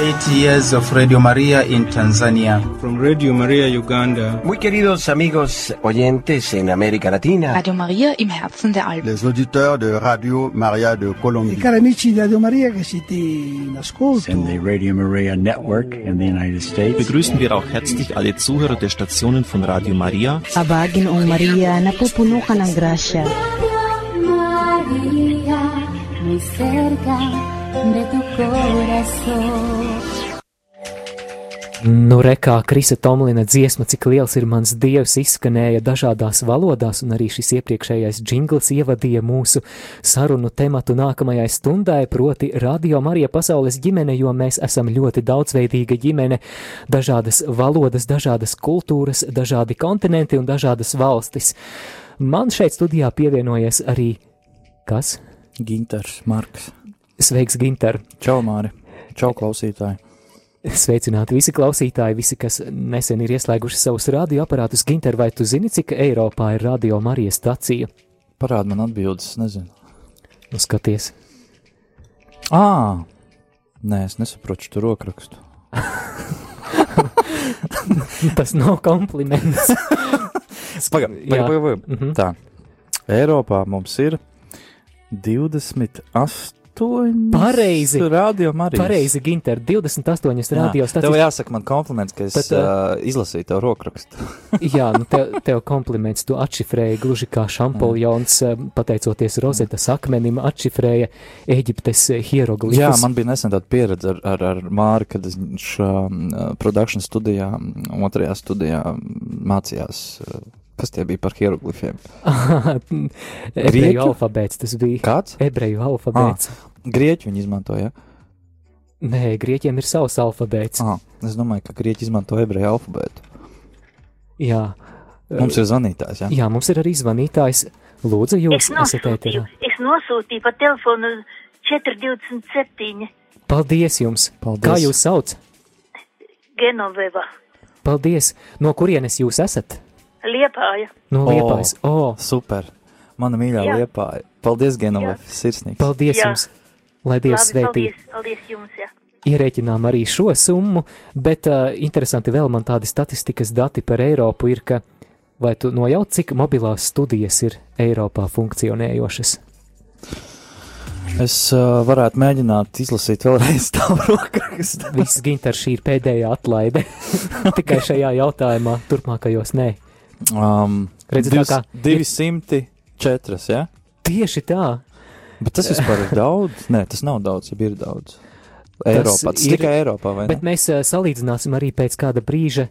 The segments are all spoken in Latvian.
Eight years of Radio Maria in Tanzania. From Radio Maria Uganda. Muy queridos amigos oyentes en América Latina. Radio Maria im Herzen der Alpen. Les auditeurs de Radio Maria de Colombie. I cari amici di Radio Maria che siete in ascolto. And the Radio Maria Network in the United States. Begrüßen wir auch herzlich alle Zuhörer der Stationen von Radio Maria. Abagin ong Maria, napupuno ka ng grasya. Maria, muy cerca de tu corazón. Nu, rekā Krisa Tomlina dziesma, cik liels ir mans dievs, izskanēja dažādās valodās, un arī šis iepriekšējais jingls ievadīja mūsu sarunu tematu nākamajai stundai, proti Radio Marija pasaules ģimene, jo mēs esam ļoti daudzveidīga ģimene, dažādas valodas, dažādas kultūras, dažādi kontinenti un dažādas valstis. Man šeit studijā pievienojies arī kas? Ginters, Marks. Sveiks, Ginter! Čau, Māri! Čau, klausītāji! Sveicināti visi klausītāji, visi, kas nesen ir ieslēguši savus radioaparātus. Ginter, vai tu zini, cik Eiropā ir radio Marijas stacija? Parādi man atbildes, nezinu. Nu, skaties. Ā, nē, es nesaprotu šo rokrakstu. Tas nav kompliments. Pagaid, pagaid, pagaid. Mm -hmm. Tā. Eiropā mums ir 28. Pareizi. Radio Marijas. Pareizi, Ginter, 28 radio stāstījis. Tev jāsaka man kompliments, ka es Bet, uh, izlasīju tev rokrakstu. jā, nu tev, tev kompliments, tu atšifrēji gluži kā šampoljons, pateicoties Rozetas akmenim, atšifrēja Eģiptes hieroglifus. Jā, man bija nesen tāda pieredze ar, ar, ar Māri, kad viņš uh, produkcijas studijā, otrajā studijā mācījās. Uh, Kas tie bija par hieroglifiem? ebreju alfabēts tas bija. Kāds? Ebreju alfabēts. Ah, grieķi viņi izmantoja. Nē, grieķiem ir savs alfabēts. Ah, es domāju, ka grieķi izmanto ebreju alfabētu. Jā. Mums ir zvanītājs, jā? Jā, mums ir arī zvanītājs. Lūdzu, jūs esat ēterā. Es nosūtīju pa telefonu 427. Paldies jums! Paldies. Kā jūs sauc? Genoveva. Paldies! No kurienes jūs esat? Liepāja. No Liepājas. O, oh. super. Mana mīļā Jā. Liepāja. Paldies, Genova, sirsnīgs. Paldies Jā. jums! Lai Dievs svētī! paldies, paldies jums, jā. Ierēķinām arī šo summu, bet uh, interesanti vēl man tādi statistikas dati par Eiropu ir, ka vai tu nojauc, cik mobilās studijas ir Eiropā funkcionējošas? Es uh, varētu mēģināt izlasīt vēlreiz tavu rokrakstu. Viss Ginters šī ir pēdējā atlaide. Tikai šajā jautājumā, turpmākajos nē. Um, Redzi, tā kā- 204, ja? Tieši tā. Bet tas vispār ir daudz. Nē, tas nav daudz, ja ir daudz. Eiropā, tas ir- tikai Eiropā, Bet ne? mēs uh, salīdzināsim arī pēc kāda brīža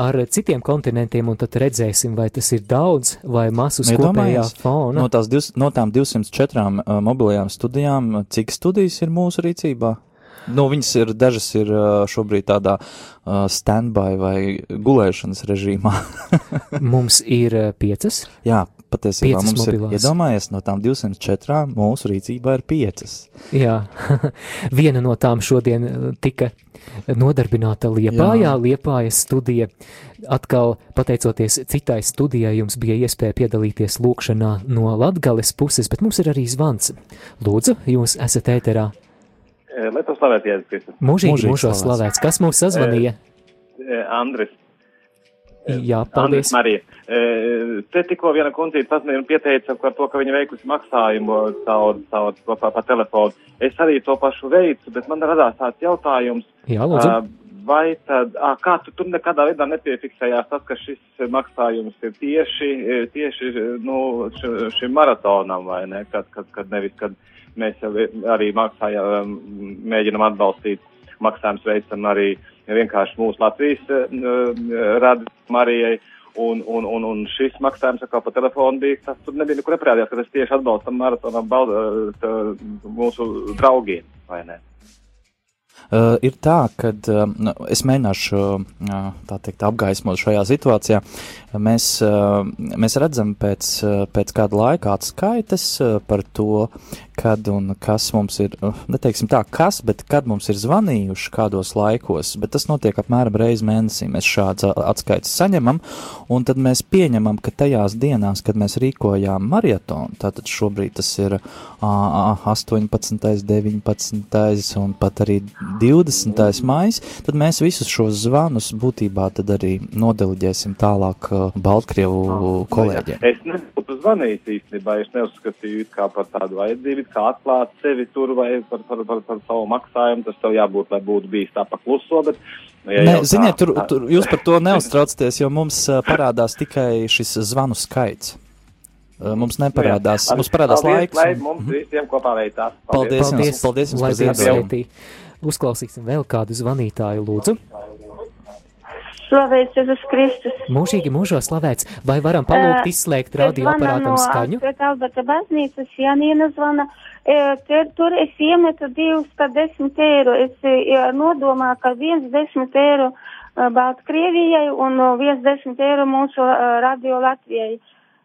ar citiem kontinentiem, un tad redzēsim, vai tas ir daudz vai maz uz Nu, kopējā iedomājies, fona. No, tās, divs- no tām 204 uh, mobilajām studijām, cik studijas ir mūsu rīcībā? Nu, viņas ir, dažas ir šobrīd tādā uh, standby vai gulēšanas režīmā. Mums ir piecas. Jā, patiesībā mums mobilās. ir, iedomājies, no tām 204 mūsu rīcībā ir piecas. Jā, viena no tām šodien uh, tika nodarbināta Liepājā, Jā. Liepājas studija. Atkal, pateicoties citai studijai, jums bija iespēja piedalīties lūkšanā no Latgales puses, bet mums ir arī zvans. Lūdzu, jūs esat ēterā. Lai to slavētu Jēzus Kristus. Mūžīgi Mūžīgi mūžos slavēts. slavēts. Kas mūs sazvanīja? Eh, Andris. Jā, Andris paldies. Marija. Eh, Te tikko viena kundzīte pazvanīja un pieteica par to, ka viņa veikusi maksājumu caur, caur pa, pa, pa telefonu. Es arī to pašu veicu, bet man radās tāds jautājums. Jā, lūdzu. Vai tad, ā, kā tu tur nekādā veidā nepiefiksējās tas, ka šis maksājums ir tieši, eh, tieši nu, š- šim maratonam, vai ne? Kad, kad, kad nevis, kad mēs jau arī maksājam, mēģinam atbalstīt maksājums veicam arī vienkārši mūsu Latvijas uh, radu Marijai. Un, un, un, un šis maksājums kā pa telefonu bija, tas tur nebija nekur neparādījās, ka tas tieši atbalstam maratonam balda, tā, mūsu draugiem, vai ne? Uh, ir tā, ka uh, es mēģināšu uh, teikt, apgaismot šajā situācijā. Mēs, uh, mēs redzam pēc, uh, pēc kāda laika atskaites uh, par to, kad un kas mums ir, uh, neteiksim tā, kas, bet kad mums ir zvanījuši kādos laikos, bet tas notiek apmēram reizi mēnesī. Mēs šādas atskaites saņemam, un tad mēs pieņemam, ka tajās dienās, kad mēs rīkojām maratonu, tātad šobrīd tas ir uh, 18., 19. un pat arī 20. maijs, tad mēs visus šos zvanus būtībā tad arī nodeliģēsim tālāk uh, Baltkrievu kolēģiem. Es nebūtu zvanījis īstenībā, es neuzskatīju kā par tādu vajadzību, kā atklāt sevi tur vai par, par, par, par savu maksājumu, tas tev jābūt, lai būtu bijis tā pakluso, bet. Nu, ja tā- ziniet, tur, tur jūs par to neuztraucaties, jo mums parādās tikai šis zvanu skaits. Mums neparādās, Jā. mums parādās Paldies, laiks. Lai mums visiem kopā veicās. Paldies, jums, paldies jums lai par Dievs ziedojumu. svētī. Uzklausīsim vēl kādu zvanītāju, lūdzu. Slavēts Jēzus Kristus. Mūžīgi mūžos slavēts, vai varam palūgt izslēgt radioaparātam skaņu? Pēc Albata baznīcas Janīna zvana. E, te, tur es iemetu divus par desmit eiro. Es e, nodomā, ka viens desmit eiro Baltkrievijai un e, viens desmit eiro mūsu radio Latvijai.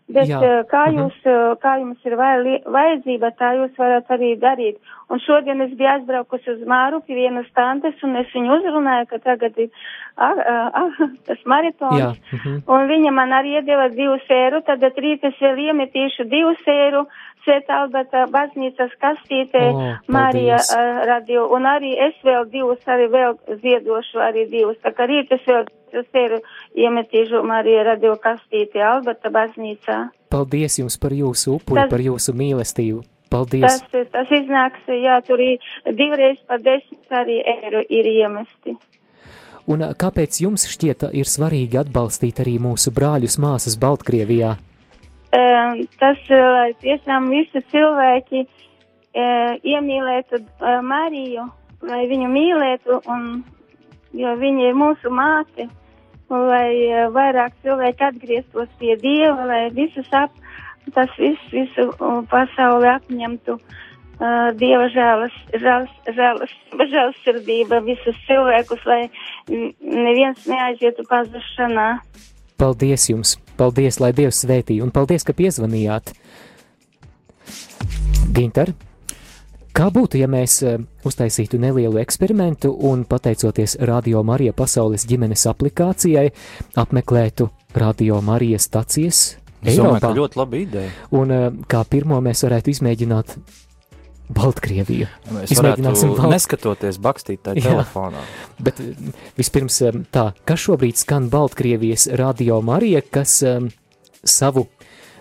Bet Jā. e, kā, Mhm. jūs, e, kā jums ir vai- vajadzība, tā jūs varat arī darīt. Un šodien es biju aizbraukusi uz Māru pie vienas tantes un es viņu uzrunāju, ka tagad ir ah, ah, tas maratons. Jā, mhm. Un viņa man arī iedeva divus eiro, tad rīt es vēl iemetīšu divus eiro Svētā Albata baznīcas kastītē O, Marija uh, radio. Un arī es vēl divus, arī vēl ziedošu arī divus. Tā kā rīt es vēl divus eiro iemetīšu Marija radio kastītē Albata baznīcā. Paldies jums par jūsu upuri, Tas- par jūsu mīlestību. Paldies! Tas, tas iznāks, jā, tur ir divreiz pa desmit arī eiro ir iemesti. Un kāpēc jums šķiet ir svarīgi atbalstīt arī mūsu brāļus māsas Baltkrievijā? Tas, uh, lai tiešām visi cilvēki uh, iemīlētu uh, Mariju, lai viņu mīlētu, un, jo viņa ir mūsu māte, lai uh, vairāk cilvēki atgrieztos pie Dieva, lai visus ap, tas viss, visu uh, pasauli apņemtu. Uh, Dieva žēlas, žēlas, žēlas, žēlsirdība visus cilvēkus, lai neviens neaizietu pazušanā. Paldies jums! Paldies, lai Dievs svētī, un paldies, ka piezvanījāt! Ginter, kā būtu, ja mēs eh, uztaisītu nelielu eksperimentu un, pateicoties Radio Marija pasaules ģimenes aplikācijai, apmeklētu Radio Marija stacijas Es domāju, ka ļoti laba ideja. Un eh, kā pirmo mēs varētu izmēģināt Baltkrieviju. Mēs varētu, neskatoties, bakstīt tajā Jā. telefonā. Bet eh, vispirms tā, kas šobrīd skan Baltkrievijas radio Marija, kas um, savu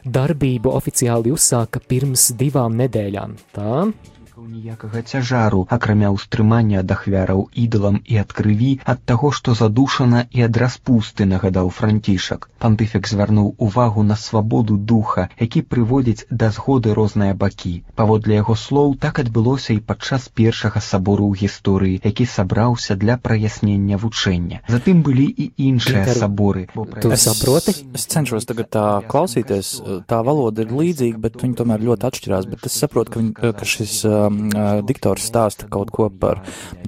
darbību oficiāli uzsāka pirms divām nedēļām. Tā. ніякага цяжару, акрамя ўстрымання ад ахвяраў ідалам і ад крыві ад таго, што задушана і ад распусты нагадаў францішак. Пантыфек звярнуў увагу на свабоду духа, які прыводзіць да згоды розныя бакі. Паводле яго слоў так адбылося і падчас першага сабору ў гісторыі, які сабраўся для праяснення вучэння. Затым былі і іншыя Ginter, саборы. Es, es cenšos tagad tā klausīties, tā valoda ir līdzīga, bet viņi tomēr ļoti atšķirās. Bet es saprotu, ka, viņ, ka šis um, uh, diktors stāsta kaut ko par,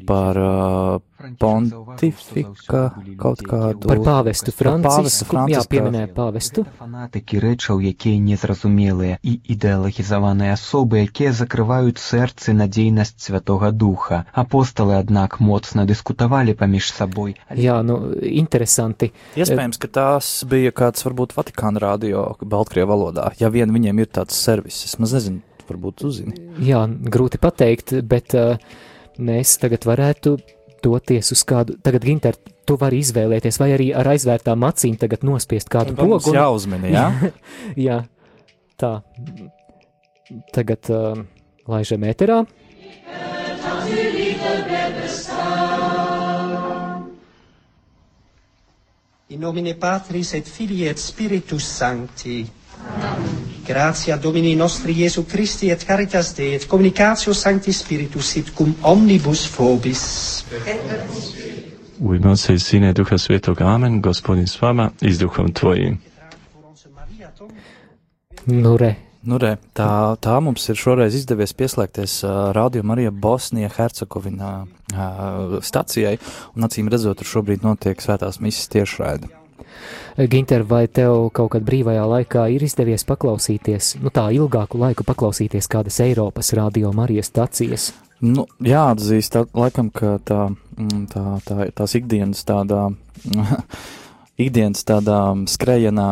par uh, pontifika kaut kādu. Par pāvestu par pāvestu Francisku, jā, Franciska. pieminēja pāvestu. фанатыкі рэчаў, якія незразумелыя і ідэалагізаваныя асобы, якія закрываюць сэрцы на дзейнасць святога духа. Апосталы, аднак, моцна дыскутавалі паміж сабой. Jā, nu, interesanti. Iespējams, ka tās bija kāds varbūt Vatikāna radio Baltkrievu valodā, ja vien viņiem ir tāds servis. Es maz nezinu, varbūt uzzini. Jā, grūti pateikt, bet uh, mēs tagad varētu doties uz kādu. Tagad, Ginter, tu vari izvēlēties, vai arī ar aizvērtām acīm tagad nospiest kādu pogu. un- jāuzmina, jā? jā, tā. Tagad uh, laižam ēterā. In nomine Patris et Filii et Spiritus Sancti. Gratia Domini nostri Iesu Christi et caritas Dei et communicatio Sancti Spiritus sit cum omnibus vobis. U ime Oca i Sina i Duha Svetog, amen, gospodin s vama i s duhom tvojim. Nu, re. Nu, re, tā, tā mums ir šoreiz izdevies pieslēgties uh, Radio Marija Bosnija Hercegovina uh, stacijai, un acīm redzot, tur šobrīd notiek svētās misijas tiešraide. Ginter, vai tev kaut kad brīvajā laikā ir izdevies paklausīties, nu tā ilgāku laiku paklausīties kādas Eiropas radio Marijas stacijas? Nu, jāatzīst, tā, laikam, ka tā, mm, tā, tā, tās ikdienas tādā. ikdienas tādā skrejienā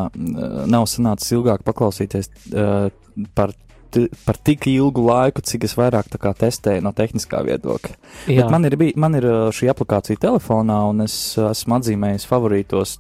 nav sanācis ilgāk paklausīties uh, par par tik ilgu laiku, cik es vairāk testēju no tehniskā viedokļa. Man ir, bij, man ir uh, šī aplikācija telefonā, un es uh, esmu atzīmējis favorītos,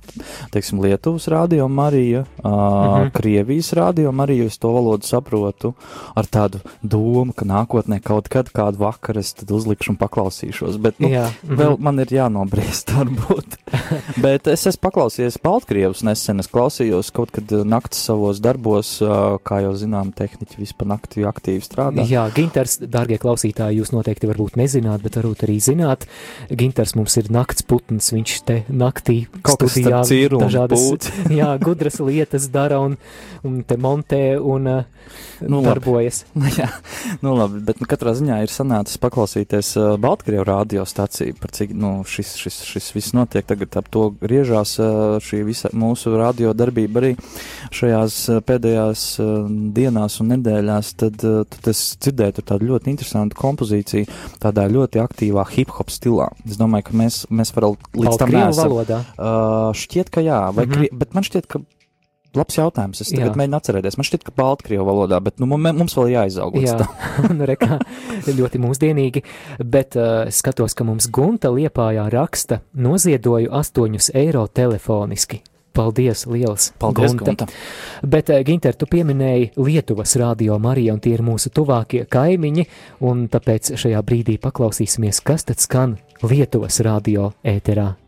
teiksim, Lietuvas radio Marija, uh, mm -hmm. Krievijas radio Marija, es to valodu saprotu ar tādu domu, ka nākotnē kaut kad kādu vakaru es uzlikšu un paklausīšos. Bet, nu, Jā. -hmm. vēl man ir jānobriest, varbūt. Bet es esmu paklausījies Baltkrievus nesen, es klausījos kaut kad uh, naktas savos darbos, kā jau zinām, tehniķi vispār pa nakti aktīvi strādā. Jā, Ginters, dārgie klausītāji, jūs noteikti varbūt nezināt, bet varbūt arī zināt. Ginters mums ir nakts putns, viņš te naktī kaut studijā dažādas jā, gudras lietas dara un, un te montē un uh, nu, darbojas. Nu, jā, nu labi, bet nu, katrā ziņā ir sanācis paklausīties uh, Baltkrievu radiostaciju, par cik nu, šis, šis, šis viss notiek. Tagad ap to griežās uh, šī visa mūsu radio darbība arī šajās uh, pēdējās uh, dienās un nedēļās nedēļās, tad, eh, tad es dzirdēju tādu ļoti interesantu kompozīciju, tādā ļoti aktīvā hip hop stilā. Es domāju, ka mēs, mēs varam līdz tam valodā? Uh, šķiet, ka jā, vai mm -hmm. krie, bet man šķiet, ka Labs jautājums. Es tagad Jā. mēģinu atcerēties. Man šķiet, ka Baltkrievu valodā, bet nu, mums vēl jāizaug. Jā, nu, rekā, ļoti mūsdienīgi. Bet uh, skatos, ka mums Gunta Liepājā raksta noziedoju 8 eiro telefoniski. Paldies, liels! Paldies, Gunta! Gunta. Bet, eh, Ginter, tu pieminēji Lietuvas radio Mariju, un tie ir mūsu tuvākie kaimiņi, un tāpēc šajā brīdī paklausīsimies, kas tad skan Lietuvas radio ēterā.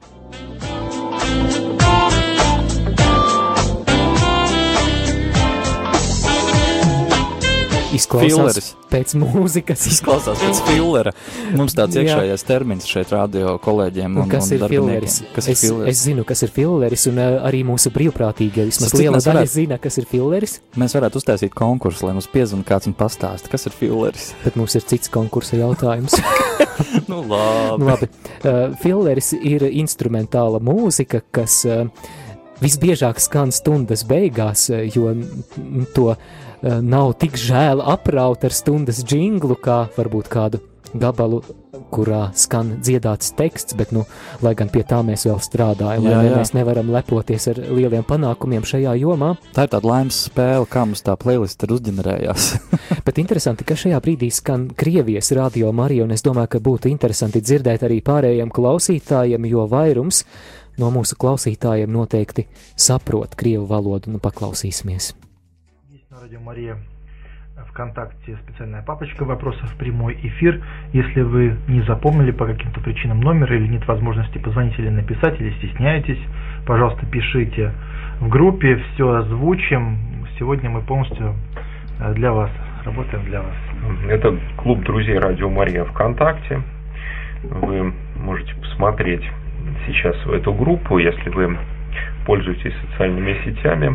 Izklausās pēc mūzikas. Izklausās pēc fillera. Mums tāds iekšējais termins šeit radio kolēģiem un, kas un ir filleris? Kas ir es, filleris? Es zinu, kas ir filleris, un uh, arī mūsu brīvprātīgie vismaz Sacīt, liela daļa varētu, zina, kas ir filleris. Mēs varētu uztaisīt konkursu, lai mums piezvan kāds un pastāsta, kas ir filleris. Bet mums ir cits konkursa jautājums. nu, labi. nu, labi. Uh, filleris ir instrumentāla mūzika, kas uh, visbiežāk skan stundas beigās, jo to Eh, nav tik žēl apraut ar stundas jinglu, kā varbūt kādu gabalu, kurā skan dziedāts teksts, bet, nu, lai gan pie tā mēs vēl strādājam, jā, jā. mēs nevaram lepoties ar lieliem panākumiem šajā jomā. Tā ir tāda laimes spēle, kā mums tā playlist ir uzģenerējās. bet interesanti, ka šajā brīdī skan Krievijas radio Marija, un es domāju, ka būtu interesanti dzirdēt arī pārējiem klausītājiem, jo vairums no mūsu klausītājiem noteikti saprot Krievu valodu, nu paklausīsimies. Радио Мария ВКонтакте специальная папочка вопросов прямой эфир. Если вы не запомнили по каким-то причинам номер или нет возможности позвонить или написать, или стесняетесь, пожалуйста, пишите в группе, все озвучим. Сегодня мы полностью э, для вас, работаем для вас. Это клуб друзей Радио Мария ВКонтакте. Вы можете посмотреть сейчас эту группу, если вы пользуетесь социальными сетями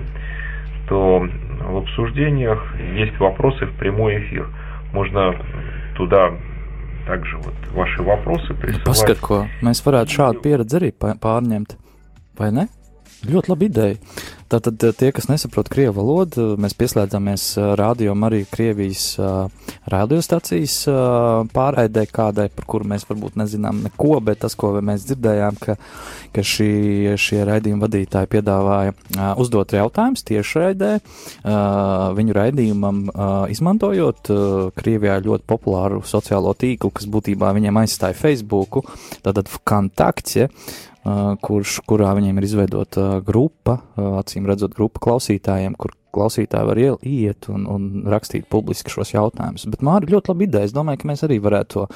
что в обсуждениях есть вопросы в прямой эфир. Можно туда также вот ваши вопросы присылать. Paskat, ko mēs varētu šādu pieredzi arī pārņemt, vai ne? Ļoti laba. Tātad tie, kas nesaprot krievu valodu, mēs pieslēdzamies radio arī Krievijas radiostacijas pārraidē kādai, par kuru mēs varbūt nezinām neko, bet tas, ko mēs dzirdējām, ka, ka šī, šie raidījuma vadītāji piedāvāja uzdot jautājumus tiešraidē, viņu raidījumam izmantojot Krievijā ļoti populāru sociālo tīklu, kas būtībā viņiem aizstāja Facebooku, tātad Vkontakte, kurš, kurā viņiem ir izveidota grupa, acīm redzot, grupa klausītājiem, kur klausītāji var iet un, un rakstīt publiski šos jautājumus. Bet ir ļoti laba ideja. Es domāju, ka mēs arī varētu to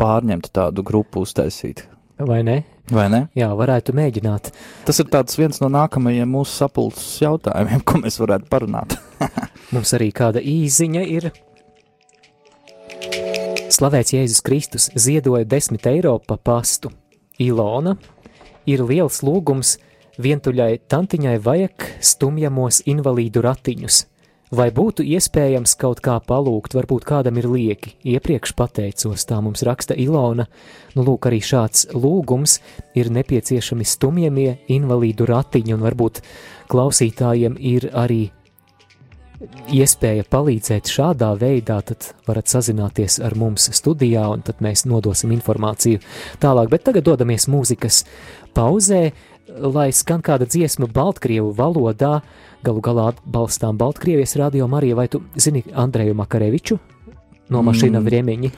pārņemt, tādu grupu uztaisīt. Vai ne? Vai ne? Jā, varētu mēģināt. Tas ir viens no nākamajiem mūsu sapulces jautājumiem, ko mēs varētu parunāt. Mums arī kāda īziņa ir. Slavēts Jēzus Kristus ziedoja 10 eiro pa pastu. Ilona ir liels lūgums vientuļai tantiņai vajag stumjamos invalīdu ratiņus. Vai būtu iespējams kaut kā palūgt, varbūt kādam ir lieki? Iepriekš pateicos, tā mums raksta Ilona. Nu, lūk, arī šāds lūgums ir nepieciešami stumjamie invalīdu ratiņi, un varbūt klausītājiem ir arī iespēja palīdzēt šādā veidā, tad varat sazināties ar mums studijā, un tad mēs nodosim informāciju tālāk. Bet tagad dodamies mūzikas pauzē, lai skan kāda dziesma Baltkrievu valodā. Galu galā atbalstām Baltkrievijas radio Mariju, vai tu zini Andreju Makareviču no mašīna mm. Vriemiņi?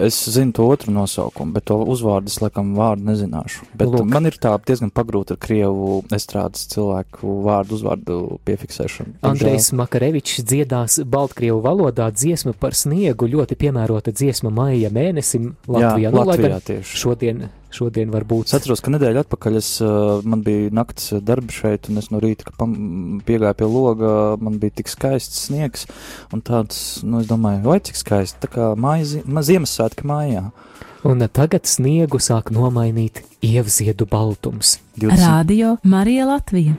Es zinu to otru nosaukumu, bet to uzvārdu es laikam vārdu nezināšu. Bet Lūk. man ir tā diezgan pagrūta ar krievu estrādes cilvēku vārdu uzvārdu piefiksēšanu. Andrejs Makarevičs dziedās Baltkrievu valodā dziesmu par sniegu, ļoti piemērota dziesma maija mēnesim Latvijā. Jā, nu, Latvijā tieši. Šodien šodien var būt. Es atceros, ka nedēļa atpakaļ es, man bija nakts darbi šeit, un es no rīta piegāju pie loga, man bija tik skaists sniegs, un tāds, nu, es domāju, vai cik skaisti, tā kā māja, Ziemassvētki mājā. Un tagad sniegu sāk nomainīt ievziedu baltums. 20. Radio Marija Latvija.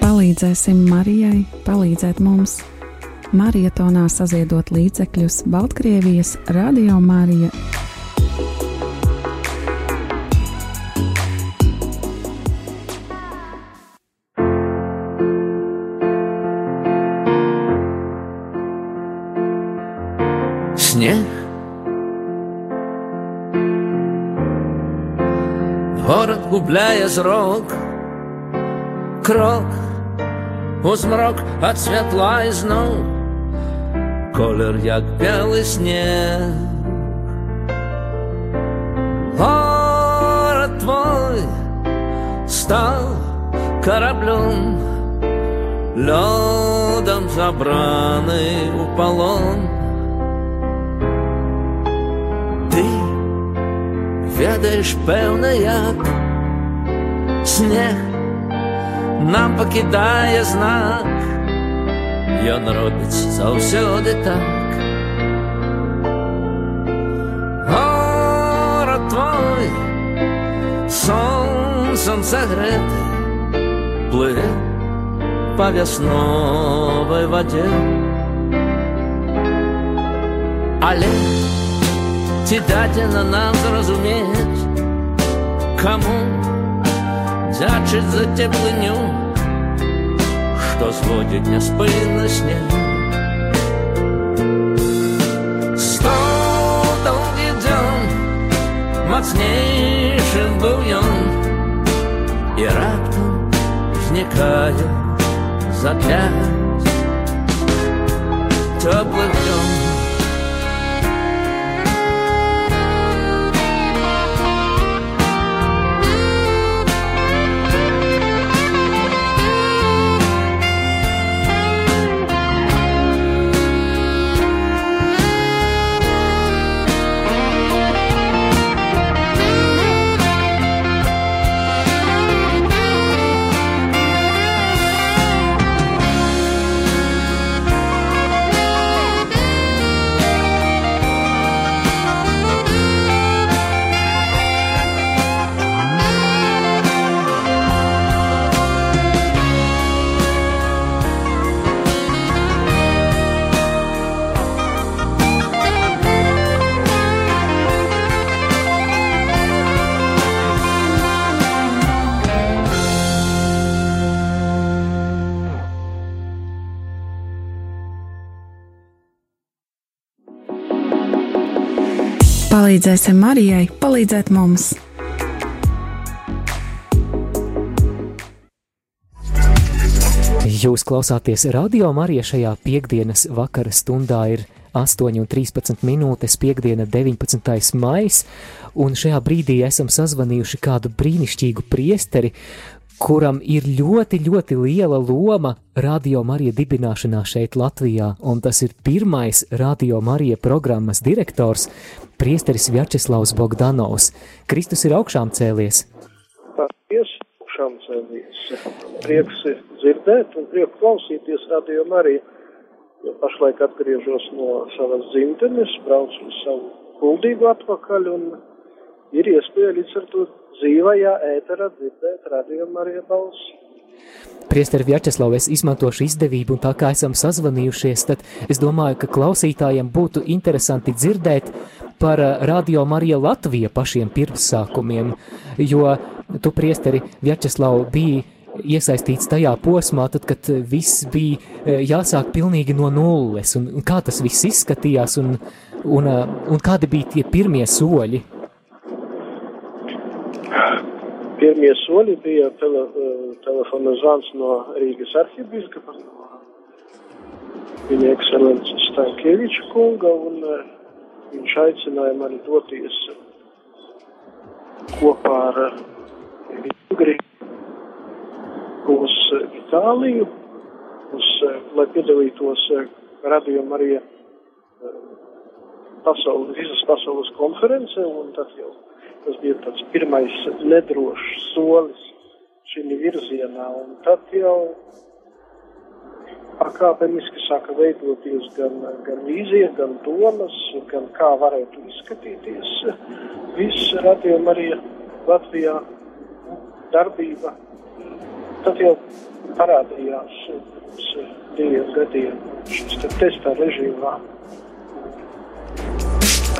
Palīdzēsim Marijai, palīdzēt mums! marietonā saziedot līdzekļus Baltkrievijas Radio Marija. Снег Город губляє зрок, крок у змрок от святла і знов колір, як білий сніг. Город твой стал кораблем, льодом забраний у полон. Ти ведаєш певне, як сніг нам покидає знак. Ён робіць заўсёды так Горад твой сонцам сагрэты плыве па вясновай вадзе Але ці дадзена нам зразумець каму дзячыць за цеплыню хто зводять не спи на сні. Сто довгий день, мацніший був ён, і раптом зникає заклясть теплих Palīdzēsim Marijai, palīdzēt mums! Jūs klausāties radio Marija šajā piekdienas vakara stundā ir 8,13 minūtes, piekdiena, 19. maija, un šajā brīdī esam sazvanījuši kādu brīnišķīgu priesteri, kuram ir ļoti, ļoti liela loma Radio Marija dibināšanā šeit Latvijā, un tas ir pirmais Radio Marija programmas direktors, priesteris Vjačeslavs Bogdanovs. Kristus ir augšām cēlies. Paldies, augšām cēlies. Prieks dzirdēt un prieks klausīties Radio Marija. Pašlaik atgriežos no savas dzimtenes, braucu uz savu kuldīgu atpakaļ un ir iespēja līdz ar to dzīvajā ēterā dzirdēt radījumā arī balsi. Priesteri Vjačeslav, es izmantošu izdevību, un tā kā esam sazvanījušies, tad es domāju, ka klausītājiem būtu interesanti dzirdēt par eh, Radio Marija Latvija pašiem pirmsākumiem, jo tu, priesteri Vjačeslav, biji iesaistīts tajā posmā, tad, kad viss bija eh, jāsāk pilnīgi no nulles, un, un kā tas viss izskatījās, un, un, eh, un kādi bija tie pirmie soļi? Pirmie soļi bija tele, telefona zvans no Rīgas arhibīskapa, viņa ekscelences Stankieviča kunga, un uh, viņš aicināja mani doties kopā ar Ingri uz Itāliju, uz, lai piedalītos radījuma arī pasaules, visas pasaules konferencē, un tad jau tas bija tāds pirmais nedrošs solis šī virzienā, un tad jau pakāpeniski sāka veidoties gan, gan vīzija, gan domas, gan kā varētu izskatīties viss radījuma arī Latvijā darbība. Tad jau parādījās pirms diviem gadiem šis te testā režīmā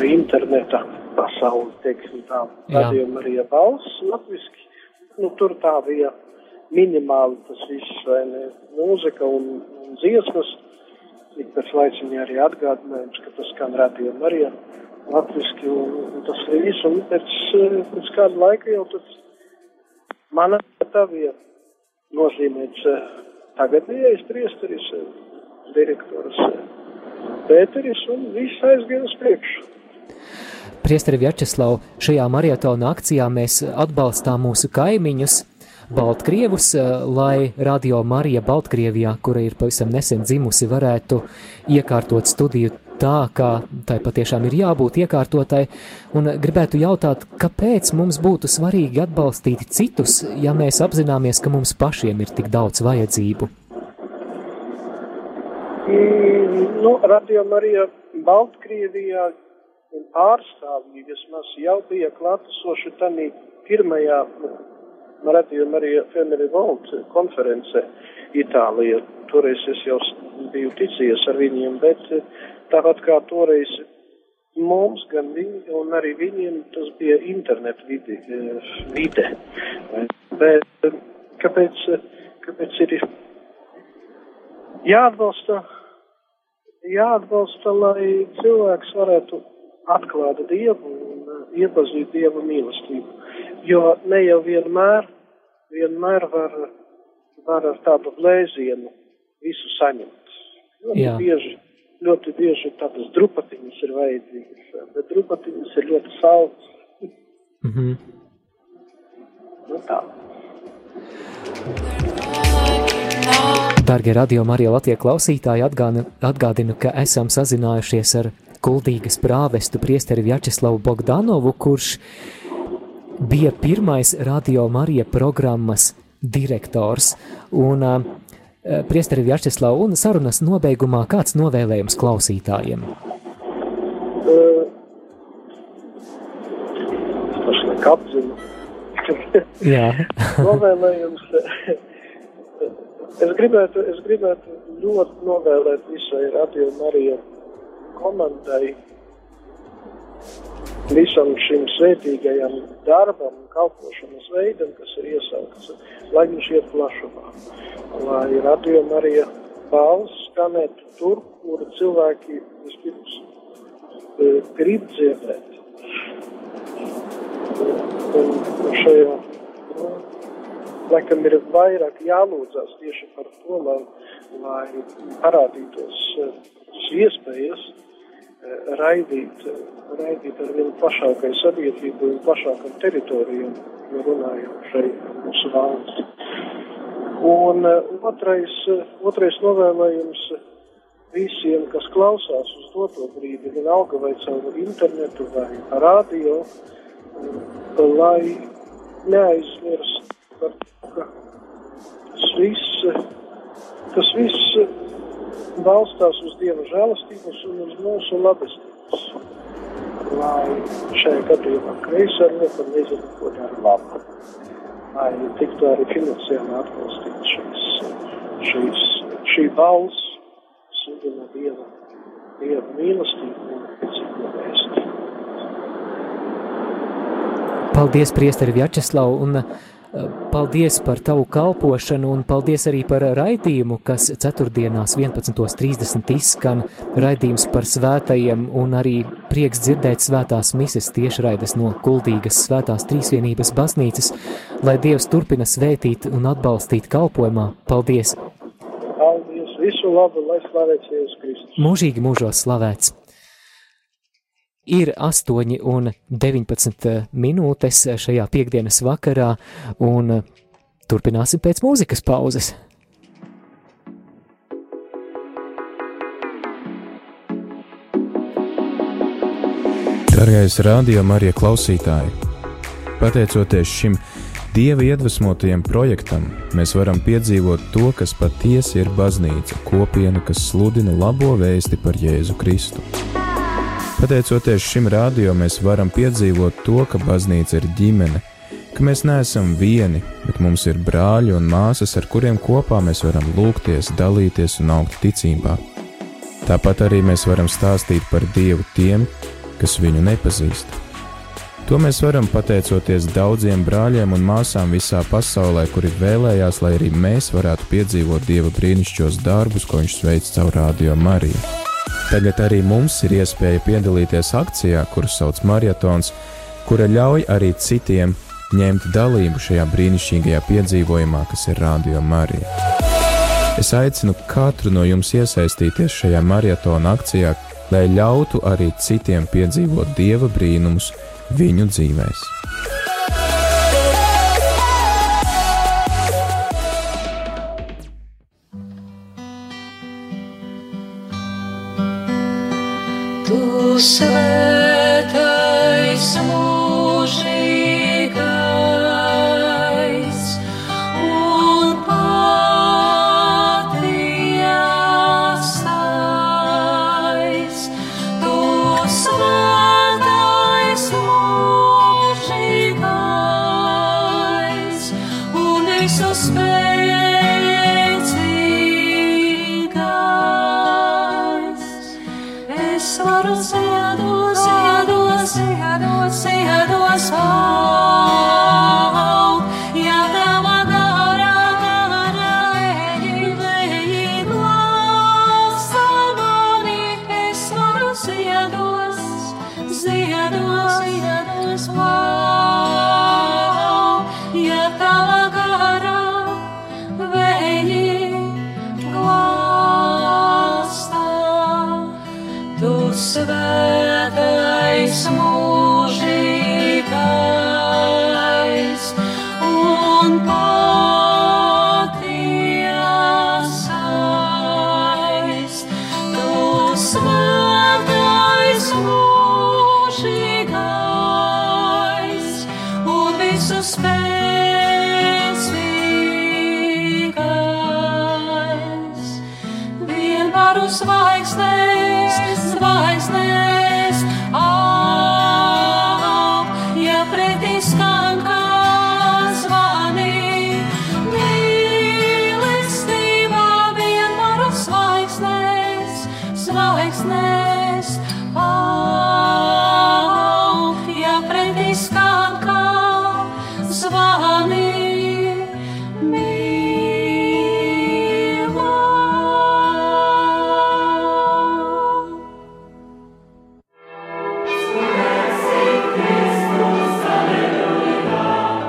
interneta pasauli, teiksim tā, radījuma arī balss latviski. Nu, tur tā bija minimāli tas viss, vai ne, mūzika un, un dziesmas. Ik pēc laiciņa arī atgādinājums, ka tas skan radījuma arī latviski, un, un tas arī viss, un pēc, pēc kāda laika jau tad mana tā bija nozīmēts tagadējais priesteris, direktors Pēteris, un viss aizgāja uz priekšu. Priesteri Vjačeslav, šajā marietona akcijā mēs atbalstām mūsu kaimiņus, Baltkrievus, lai Radio Marija Baltkrievijā, kura ir pavisam nesen dzimusi, varētu iekārtot studiju tā, kā tai patiešām ir jābūt iekārtotai, un gribētu jautāt, kāpēc mums būtu svarīgi atbalstīt citus, ja mēs apzināmies, ka mums pašiem ir tik daudz vajadzību? Mm, nu, Radio Marija Baltkrievijā un pārstāvji vismaz jau bija klātesoši tanī pirmajā radījuma arī Family Vault konference Itālija. Toreiz es jau biju ticies ar viņiem, bet tāpat kā toreiz mums, gan viņi, un arī viņiem tas bija internet vidi, vide. Bet kāpēc, kāpēc ir jāatbalsta, jāatbalsta, lai cilvēks varētu atklāt Dievu un iepazīt Dieva mīlestību. Jo ne jau vienmēr, vienmēr var, var ar tādu blēzienu visu saņemt. Ļoti Jā. bieži, ļoti bieži tādas drupatiņas ir vajadzīgas, bet drupatiņas ir ļoti saldas. Mhm. Nu tā. Darbie radio Marija Latvijas klausītāji, atgādinu, atgādinu, ka esam sazinājušies ar Kuldīgas prāvestu priesteri Vjačeslavu Bogdanovu, kurš bija pirmais radio Marija programmas direktors. Un uh, priesteri Vjačeslavu un sarunas nobeigumā kāds novēlējums klausītājiem? Pašlaik apzinu. Jā. Novēlējums. Es gribētu, es gribētu ļoti novēlēt visai Radio Marija komandai, visam šim svētīgajam darbam kalpošanas veidam, kas ir iesaukts, lai viņš iet plašumā. Lai Radio Marija balss skanētu tur, kur cilvēki vispirms uh, grib dzirdēt. Un šajā nu, laikam ir vairāk jālūdzas tieši par to, lai, lai parādītos šīs iespējas raidīt, raidīt ar vien plašākai sabiedrībai un plašākam teritorijam, jo runājam šeit mūsu valsts. Un otrais, otrais novēlējums visiem, kas klausās uz doto brīdi, vienalga vai caur internetu vai radio, lai neaizmirst par to, ka tas viss, tas viss balstās uz Dieva žēlastības un uz mūsu labestības. Lai šajā gadījumā kreisā roka nezinu, ko dara labu. lai tiktu arī finansiāli atbalstīt šīs, šīs, šī balss, sludina Dieva, Dieva mīlestību un ticību vēstu. Paldies, Priesteri Vjačeslav, un uh, paldies par tavu kalpošanu, un paldies arī par raidījumu, kas ceturtdienās 11.30 izskan raidījums par svētajiem, un arī prieks dzirdēt svētās mises tiešraides no Kuldīgas svētās trīsvienības baznīcas, lai Dievs turpina svētīt un atbalstīt kalpojumā. Paldies! Paldies! Visu labu, lai slavēts Jēzus Kristus! Mūžīgi mūžos slavēts! Ir 8 un 19 minūtes šajā piekdienas vakarā, un turpināsim pēc mūzikas pauzes. Dargais rādījuma arī klausītāji! Pateicoties šim dieva iedvesmotajam projektam, mēs varam piedzīvot to, kas patiesi ir baznīca, kopiena, kas sludina labo vēsti par Jēzu Kristu. Pateicoties šim rādījumam, mēs varam piedzīvot to, ka baznīca ir ģimene, ka mēs neesam vieni, bet mums ir brāļi un māsas, ar kuriem kopā mēs varam lūgties, dalīties un augt ticībā. Tāpat arī mēs varam stāstīt par Dievu tiem, kas viņu nepazīst. To mēs varam pateicoties daudziem brāļiem un māsām visā pasaulē, kuri vēlējās, lai arī mēs varētu piedzīvot Dieva brīnišķīgos darbus, ko Viņš veic caur Radio Mariju. Tagad arī mums ir iespēja piedalīties akcijā, kuru sauc Marietons, kura ļauj arī citiem ņemt dalību šajā brīnišķīgajā piedzīvojumā, kas ir Radio Marija. Es aicinu katru no jums iesaistīties šajā maratona akcijā, lai ļautu arī citiem piedzīvot dieva brīnumus viņu dzīvēm. so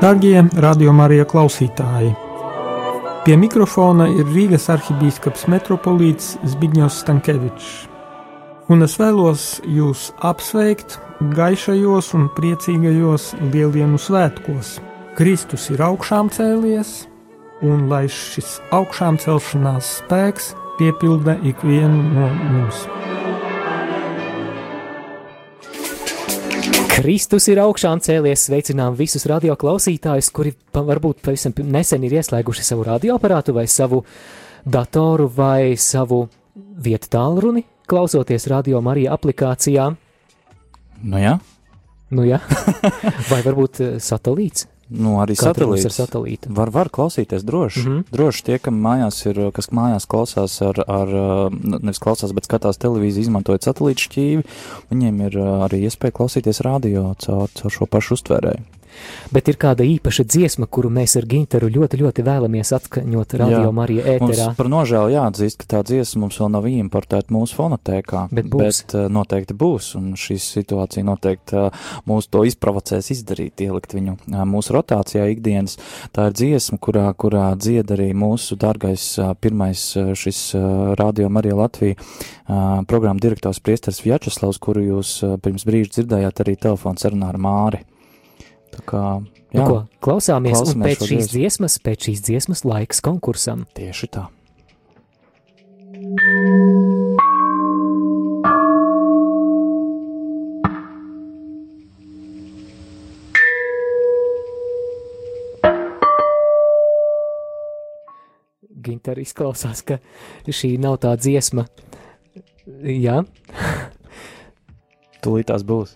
Darbie radiokamā arī klausītāji! Pie mikrofona ir Rīgas arhibīskaps metropolīts Zbigņevs Stankevičs. Un es vēlos jūs apsveikt gaišajos un priecīgajos lieldienu svētkos. Kristus ir augšām cēlies, un lai šis augšām celšanās spēks piepilda ikvienu no mums. Kristus ir augšām cēlies, sveicinām visus radioklausītājus, kuri varbūt pavisam nesen ir ieslēguši savu radioaparātu vai savu datoru vai savu vietu tālruni, klausoties radio Marija aplikācijā. Nu jā, Nu jā, vai varbūt eh, satelīts. Nu, arī satelīts. satelīta. Var, var klausīties droši. Mm. -hmm. Droši tie, kam mājās ir, kas mājās klausās ar, ar uh, nevis klausās, bet skatās televīziju, izmantojot satelītu šķīvi, viņiem ir arī iespēja klausīties radio caur, caur šo pašu uztvērēju. Bet ir kāda īpaša dziesma, kuru mēs ar Ginteru ļoti, ļoti vēlamies atskaņot radio Marija ēterā. Mums par nožēlu jāatzīst, ka tā dziesma mums vēl nav importēta mūsu fonotēkā. Bet būs. Bet uh, noteikti būs, un šī situācija noteikti uh, mūs to izprovocēs izdarīt, ielikt viņu uh, mūsu rotācijā ikdienas. Tā ir dziesma, kurā, kurā dzied arī mūsu dārgais pirmais šis radio Marija Latvija programma direktors Priesters Vjačeslavs, kuru jūs pirms brīža dzirdējāt arī telefonu sarunā ar Māri. Kā, Nu, jā, ko, klausāmies, klausāmies un pēc šīs dziesmas, pēc šīs dziesmas laiks konkursam. Tieši tā. Ginter izklausās, ka šī nav tā dziesma. Jā, Tūlīt tās būs.